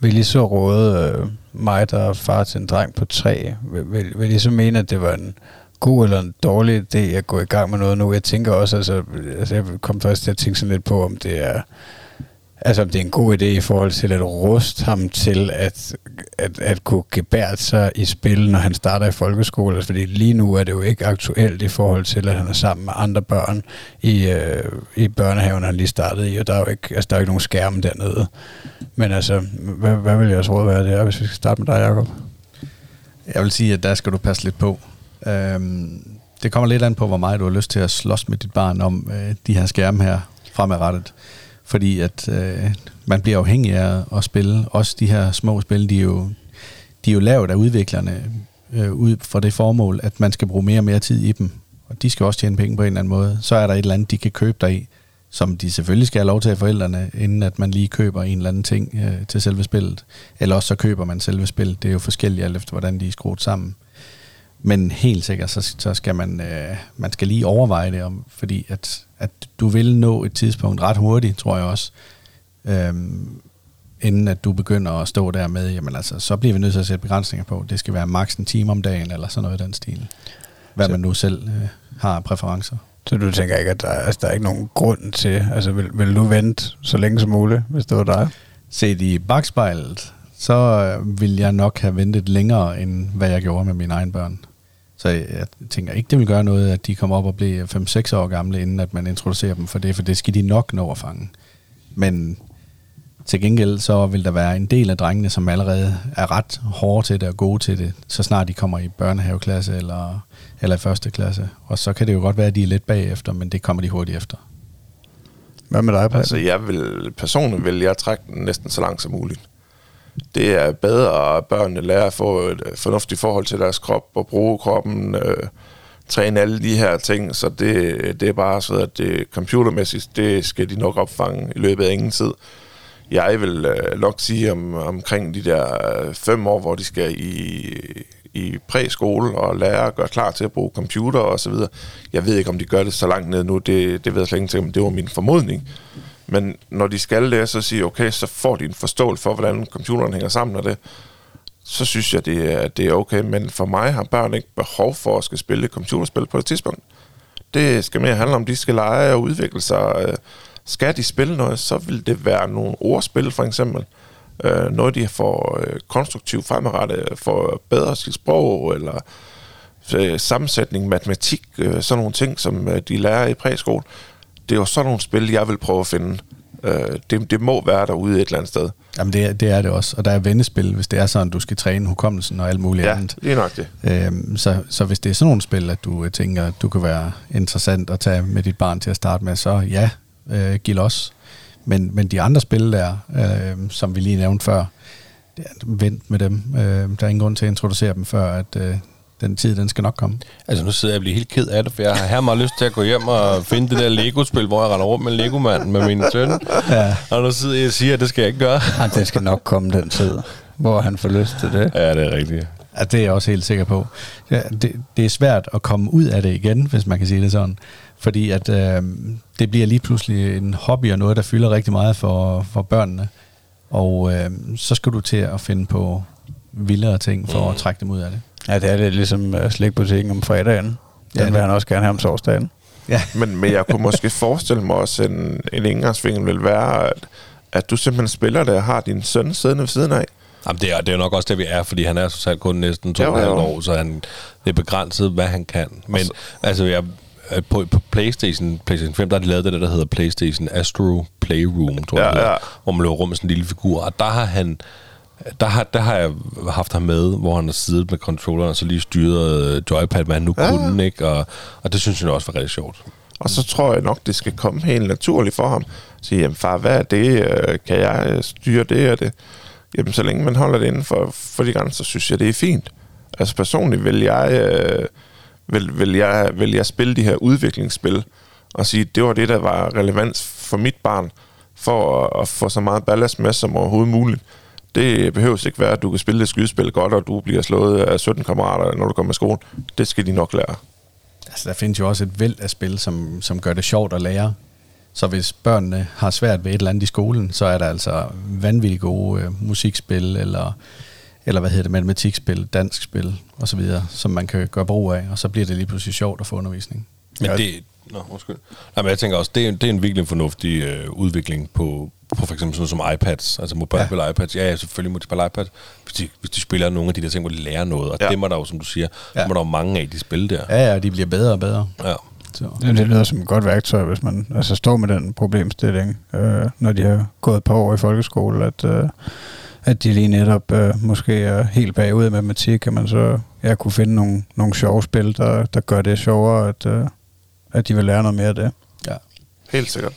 vil I så råde øh, mig, der er far til en dreng på tre, vil, vil, vil I så mene, at det var en god eller en dårlig idé at gå i gang med noget nu? Jeg tænker også, altså, altså jeg kom først til at tænke sådan lidt på, om det er Altså om det er en god idé i forhold til at ruste ham til at, at, at kunne gebære sig i spil, når han starter i folkeskole. Altså, fordi lige nu er det jo ikke aktuelt i forhold til, at han er sammen med andre børn i, øh, i børnehaven, han lige startede i, og der er jo ikke, altså, der er jo ikke nogen skærme dernede. Men altså, hvad, hvad vil jeres råd være der, hvis vi skal starte med dig, Jacob? Jeg vil sige, at der skal du passe lidt på. Øhm, det kommer lidt an på, hvor meget du har lyst til at slås med dit barn om øh, de her skærme her fremadrettet. Fordi at øh, man bliver afhængig af at spille. Også de her små spil, de er jo, de er jo lavet af udviklerne øh, ud for det formål, at man skal bruge mere og mere tid i dem. Og de skal også tjene penge på en eller anden måde. Så er der et eller andet, de kan købe dig i, som de selvfølgelig skal have lov til af forældrene, inden at man lige køber en eller anden ting øh, til selve spillet. Eller også så køber man selve spillet. Det er jo forskelligt alt efter, hvordan de er skruet sammen. Men helt sikkert, så, så skal man, øh, man skal lige overveje det, om, fordi at, at du vil nå et tidspunkt ret hurtigt, tror jeg også, øhm, inden at du begynder at stå der med, jamen altså, så bliver vi nødt til at sætte begrænsninger på. Det skal være maks en time om dagen, eller sådan noget i den stil. Hvad Så- man nu selv øh, har præferencer. Så du tænker ikke, at der, altså, der er ikke nogen grund til, altså vil, vil du vente så længe som muligt, hvis det var dig? Set i bagspejlet, så øh, vil jeg nok have ventet længere, end hvad jeg gjorde med mine egne børn. Så jeg, tænker ikke, det vil gøre noget, at de kommer op og bliver 5-6 år gamle, inden at man introducerer dem for det, for det skal de nok nå at fange. Men til gengæld så vil der være en del af drengene, som allerede er ret hårde til det og gode til det, så snart de kommer i børnehaveklasse eller, eller i første klasse. Og så kan det jo godt være, at de er lidt bagefter, men det kommer de hurtigt efter. Hvad med dig, Patrick? Altså, jeg vil, personligt vil jeg trække den næsten så langt som muligt. Det er bedre, at børnene lærer at få et øh, fornuftigt forhold til deres krop og bruge kroppen, øh, træne alle de her ting, så det, det er bare så, at det computermæssigt, det skal de nok opfange i løbet af ingen tid. Jeg vil øh, nok sige om, omkring de der øh, fem år, hvor de skal i, i præskole og lære at gøre klar til at bruge computer og så videre. Jeg ved ikke, om de gør det så langt ned nu, det, det ved jeg slet ikke, men det var min formodning. Men når de skal det, så siger okay, så får de en forståelse for, hvordan computeren hænger sammen og det. Så synes jeg, det er, det er okay. Men for mig har børn ikke behov for at skal spille computerspil på et tidspunkt. Det skal mere handle om, de skal lege og udvikle sig. Øh, skal de spille noget, så vil det være nogle ordspil for eksempel. Øh, noget, de får øh, konstruktivt fremadrettet, får bedre sit sprog, eller sammensætning, matematik, sådan nogle ting, som de lærer i præskole. Det er jo sådan nogle spil, jeg vil prøve at finde. Øh, det, det må være derude et eller andet sted. Jamen det, er- det er det også, og der er vendespil, hvis det er sådan, du skal træne hukommelsen og alt muligt Ja, andet. det er nok det. Øhm, så, så hvis det er sådan nogle spil, at du øh, tænker, at du kan være interessant at tage med dit barn til at starte med, så ja, øh, giv los. Men, men de andre spil der, øh, som vi lige nævnte før, vent med dem. Øh, der er ingen grund til at introducere dem før, at øh, den tid, den skal nok komme. Altså nu sidder jeg og bliver helt ked af det, for jeg har her meget lyst til at gå hjem og finde det der Lego-spil, hvor jeg render rundt med Lego-manden med min søn. Ja. Og nu sidder jeg og siger, at det skal jeg ikke gøre. Ah, det skal nok komme den tid, hvor han får lyst til det. Ja, det er rigtigt. Ja, det er jeg også helt sikker på. Ja, det, det er svært at komme ud af det igen, hvis man kan sige det sådan. Fordi at øh, det bliver lige pludselig en hobby og noget, der fylder rigtig meget for, for børnene. Og øh, så skal du til at finde på vildere ting for mm. at trække dem ud af det. Ja, det er lidt ligesom uh, slikbutikken om fredagen. Den Ja, vil han også gerne have om torsdagen. Ja. Men, men jeg kunne måske forestille mig også, en, en indgangsvinkel vil være, at, at du simpelthen spiller det og har din søn siddende ved siden af. Jamen, det er, det er nok også det, vi er, fordi han er så selv kun næsten to og år, så han, det er begrænset, hvad han kan. Men så- altså, jeg, på, på Playstation, Playstation 5, der har de lavet det, der, der hedder Playstation Astro Playroom, tror jeg, Ja, hedder, ja. hvor man løber rundt med sådan en lille figur. Og der har han... Der har, der har jeg haft ham med, hvor han har siddet med controlleren og så lige styret øh, joypad, hvad han nu Ja. kunne, ikke? Og, og det synes jeg også var rigtig sjovt. Og så tror jeg nok, det skal komme helt naturligt for ham. Sige, jamen far, hvad er det? Øh, Kan jeg øh, styre det og det? Jamen, så længe man holder det inden for, for de grænser, så synes jeg, det er fint. Altså personligt vil jeg, øh, vil, vil jeg, vil jeg spille de her udviklingsspil, og sige, det var det, der var relevans for mit barn, for at, at få så meget ballast med som overhovedet muligt. Det behøver ikke være, at du kan spille et skydespil godt, og du bliver slået af 17 kammerater, når du kommer i skole. Det skal de nok lære. Altså, der findes jo også et væld af spil, som, som gør det sjovt at lære. Så hvis børnene har svært ved et eller andet i skolen, så er der altså vanvittigt gode øh, musikspil, eller, eller hvad hedder det, matematikspil, dansk spil osv., som man kan gøre brug af, og så bliver det lige pludselig sjovt at få undervisning. Men det... Nå, undskyld. Nej, men jeg tænker også, det er, det er en virkelig fornuftig øh, udvikling på, på for eksempel sådan noget som iPads, altså mobilspil ja. iPads. Ja, ja, selvfølgelig må de spille iPad, hvis de, hvis de spiller nogle af de der ting, hvor de lærer noget. Og Ja. dem er der jo, som du siger, Ja. er der jo mange af de spil der. Ja, ja, de bliver bedre og bedre. Ja. Så. Ja, det lyder som et godt værktøj, hvis man altså, står med den problemstilling, øh, når de har gået et par år i folkeskole, at, øh, at de lige netop øh, måske er helt bagud i matematik, at man så ja, kunne finde nogle, nogle sjove spil, der, der gør det sjovere, at, øh, at de vil lære noget mere af det. Ja. Helt sikkert.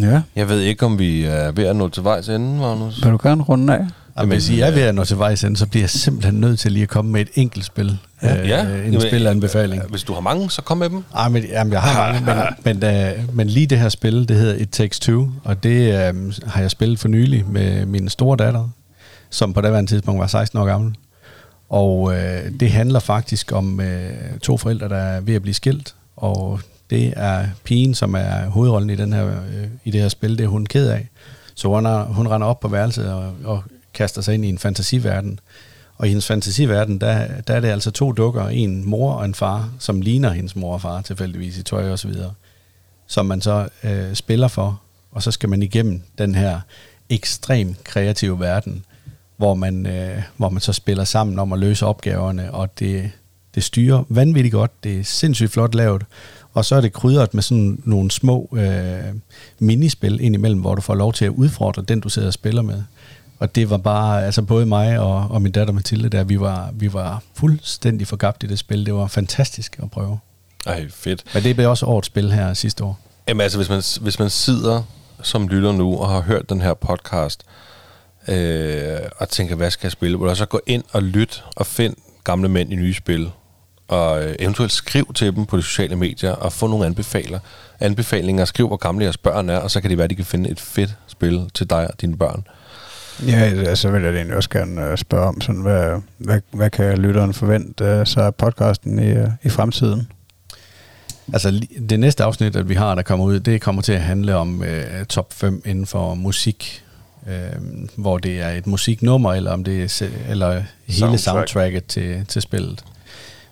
Ja, Jeg ved ikke, om vi er ved at nå til vejs ende, Magnus. vil du gerne runde af? Jamen, hvis I er ved at nå til vejs ende, så bliver jeg simpelthen nødt til lige at komme med et enkelt spil. Ja. Øh, Ja, en jamen, spilanbefaling. Hvis du har mange, så kom med dem. Ej, men, jamen, jeg har mange, men, men, øh, men lige det her spil, det hedder It Takes Two, og det øh, har jeg spillet for nylig med min store datter, som på daværende tidspunkt var 16 år gammel. Og øh, det handler faktisk om øh, to forældre, der er ved at blive skilt, og det er pigen, som er hovedrollen i, den her, øh, i det her spil, det er hun ked af. Så hun, er, hun render op på værelset og, og kaster sig ind i en fantasiverden. Og i hendes fantasiverden, der, der er det altså to dukker, en mor og en far, som ligner hendes mor og far tilfældigvis i tøj og så videre, som man så øh, spiller for, og så skal man igennem den her ekstrem kreative verden, hvor man, øh, hvor man så spiller sammen om at løse opgaverne, og det, det styrer vanvittigt godt, det er sindssygt flot lavet, og så er det krydret med sådan nogle små øh, minispil indimellem, hvor du får lov til at udfordre den, du sidder og spiller med. Og det var bare, altså både mig og, og min datter Mathilde der, vi var, vi var fuldstændig forgabt i det spil. Det var fantastisk at prøve. Ej, fedt. Men det blev også årets spil her sidste år. Jamen altså, hvis man, hvis man sidder som lytter nu og har hørt den her podcast, øh, og tænker, hvad skal jeg spille? Vil du så gå ind og lyt og find gamle mænd i nye spil, og øh, eventuelt skriv til dem på de sociale medier, og få nogle anbefaler, anbefalinger, skriv, hvor gamle jeres børn er, og så kan det være, at de kan finde et fedt spil til dig og dine børn. Ja, altså, så vil jeg egentlig også gerne øh, spørge om, sådan, hvad, hvad, hvad kan lytteren forvente så af podcasten i, øh, i fremtiden? Altså det næste afsnit, at vi har, der kommer ud, det kommer til at handle om øh, top 5 inden for musik. Øh, hvor det er et musiknummer, eller om det er eller hele Soundtrack. soundtracket til, til spillet.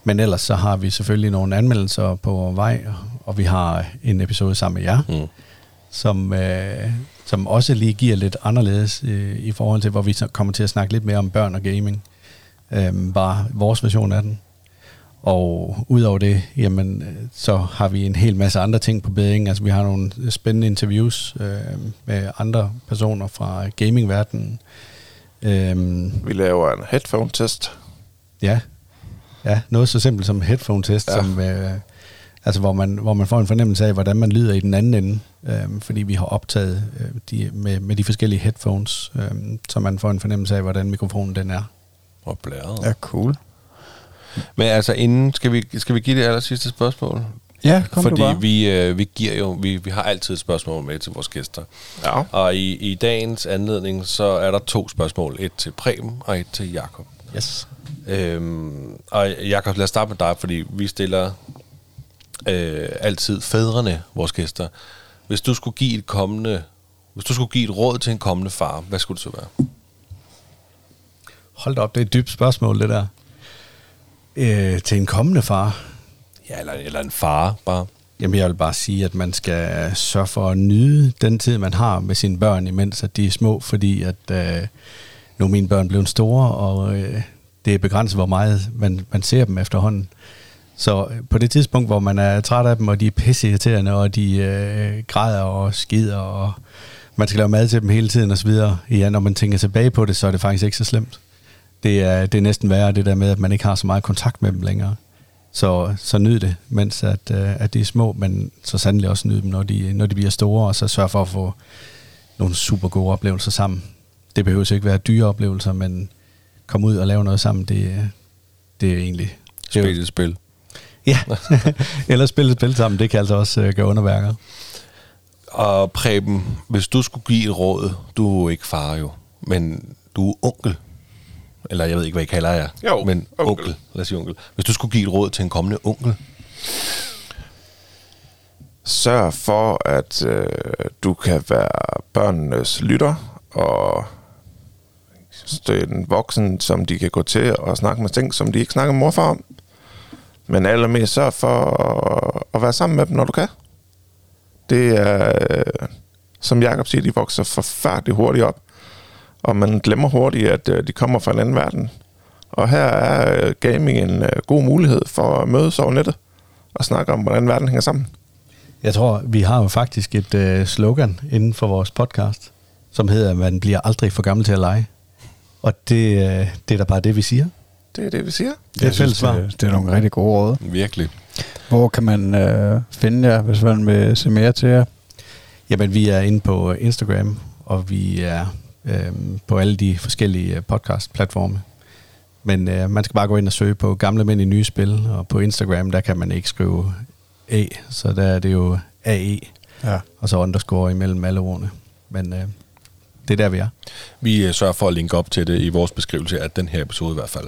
Men ellers så har vi selvfølgelig nogle anmeldelser på vej, og vi har en episode sammen med jer, Mm. som, øh, som også lige giver lidt anderledes øh, i forhold til, hvor vi så kommer til at snakke lidt mere om børn og gaming. Øh, bare vores version af den. Og udover det, jamen, så har vi en hel masse andre ting på bedring. Altså, vi har nogle spændende interviews øh, med andre personer fra gamingverdenen. Øh, Vi laver en headphone-test. Ja. Ja, noget så simpelt som headphone-test, Ja. som, øh, altså, hvor, man, hvor man får en fornemmelse af, hvordan man lyder i den anden ende, øh, fordi vi har optaget øh, de, med, med de forskellige headphones, øh, så man får en fornemmelse af, hvordan mikrofonen den er. Og blæret. Ja, cool. Men altså, inden skal vi, skal vi give det aller sidste spørgsmål? Ja, kom Fordi du bare. vi, øh, vi giver jo, vi, vi har altid et spørgsmål med til vores gæster. Ja. Og i, i dagens anledning, så er der to spørgsmål. Et til Preben og et til Jakob. Yes. Øhm, og Jakob, lad os starte med dig, fordi vi stiller øh, altid fædrene, vores gæster. Hvis du skulle give et kommende, hvis du skulle give et råd til en kommende far, hvad skulle det så være? Hold da op, det er et dybt spørgsmål, det der. Øh, til en kommende far. Ja, eller, eller en far bare. Jamen, jeg vil bare sige, at man skal sørge for at nyde den tid, man har med sine børn, imens at de er små, fordi at øh, nu er mine børn blevet store, og øh, det er begrænset, hvor meget man, man ser dem efterhånden. Så øh, på det tidspunkt, hvor man er træt af dem, og de er pisseirriterende, og de øh, græder og skider, og man skal lave mad til dem hele tiden osv., ja, når man tænker tilbage på det, så er det faktisk ikke så slemt. Det er, det er næsten værre, det der med, at man ikke har så meget kontakt med dem længere. Så, så nyd det, mens at, øh, at de er små, men så sandelig også nyd dem, når de, når de bliver store, og så sørg for at få nogle super gode oplevelser sammen. Det behøver ikke være dyre oplevelser, men komme ud og lave noget sammen, det, det er egentlig... Spil et spil. Ja, eller spille et spil sammen, det kan altså også øh, gøre underværker. Og Preben, hvis du skulle give et råd, du er jo ikke far jo, men du er onkel. Eller jeg ved ikke, hvad I kalder jer. Jo, men onkel. onkel. Lad os sige onkel. Hvis du skulle give et råd til en kommende onkel, Sørg for, at øh, du kan være børnenes lytter, og en voksen, som de kan gå til og snakke med ting, som de ikke snakker med morfar om. Men allermest sørg for at, at være sammen med dem, når du kan. Det er, som Jakob siger, de vokser forfærdeligt hurtigt op. Og man glemmer hurtigt, at øh, de kommer fra en anden verden. Og her er øh, gaming en øh, god mulighed for at mødes over nettet og snakke om, hvordan verden hænger sammen. Jeg tror, vi har jo faktisk et øh, slogan inden for vores podcast, som hedder, at man bliver aldrig for gammel til at lege. Og det, øh, det er da bare det, vi siger. Det er det, vi siger. Det er fælles svar. det, det er nogle rigtig gode råd. virkelig. Hvor kan man øh, finde jer, hvis man vil se mere til jer? Jamen, vi er inde på Instagram, og vi er øh, på alle de forskellige øh, podcast-platforme. Men øh, man skal bare gå ind og søge på gamle mænd i nye spil, og på Instagram, der kan man ikke skrive A, så der er det jo AE, Ja. og så underscore imellem alle ordene. Men øh, det er der, vi er. Vi øh, sørger for at linke op til det i vores beskrivelse af den her episode i hvert fald.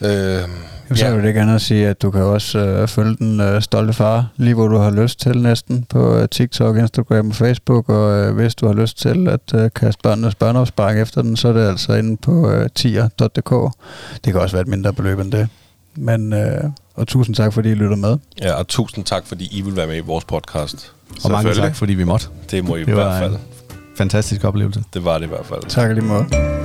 Øh, Så ja. vil det at sige, at du kan også øh, følge den øh, stolte far, lige hvor du har lyst til næsten, på øh, TikTok, Instagram og Facebook, og øh, hvis du har lyst til at øh, kaste børnenes børneopsparing efter den, så er det altså inde på øh, tier.dk. Det kan også være et mindre beløb end det. Men, øh, og tusind tak, fordi I lytter med. ja, og tusind tak, fordi I vil være med i vores podcast. Og mange tak, fordi vi måtte. Det må I i Det hvert var fald. en fantastisk oplevelse. Det var det i hvert fald. Tak lige måde.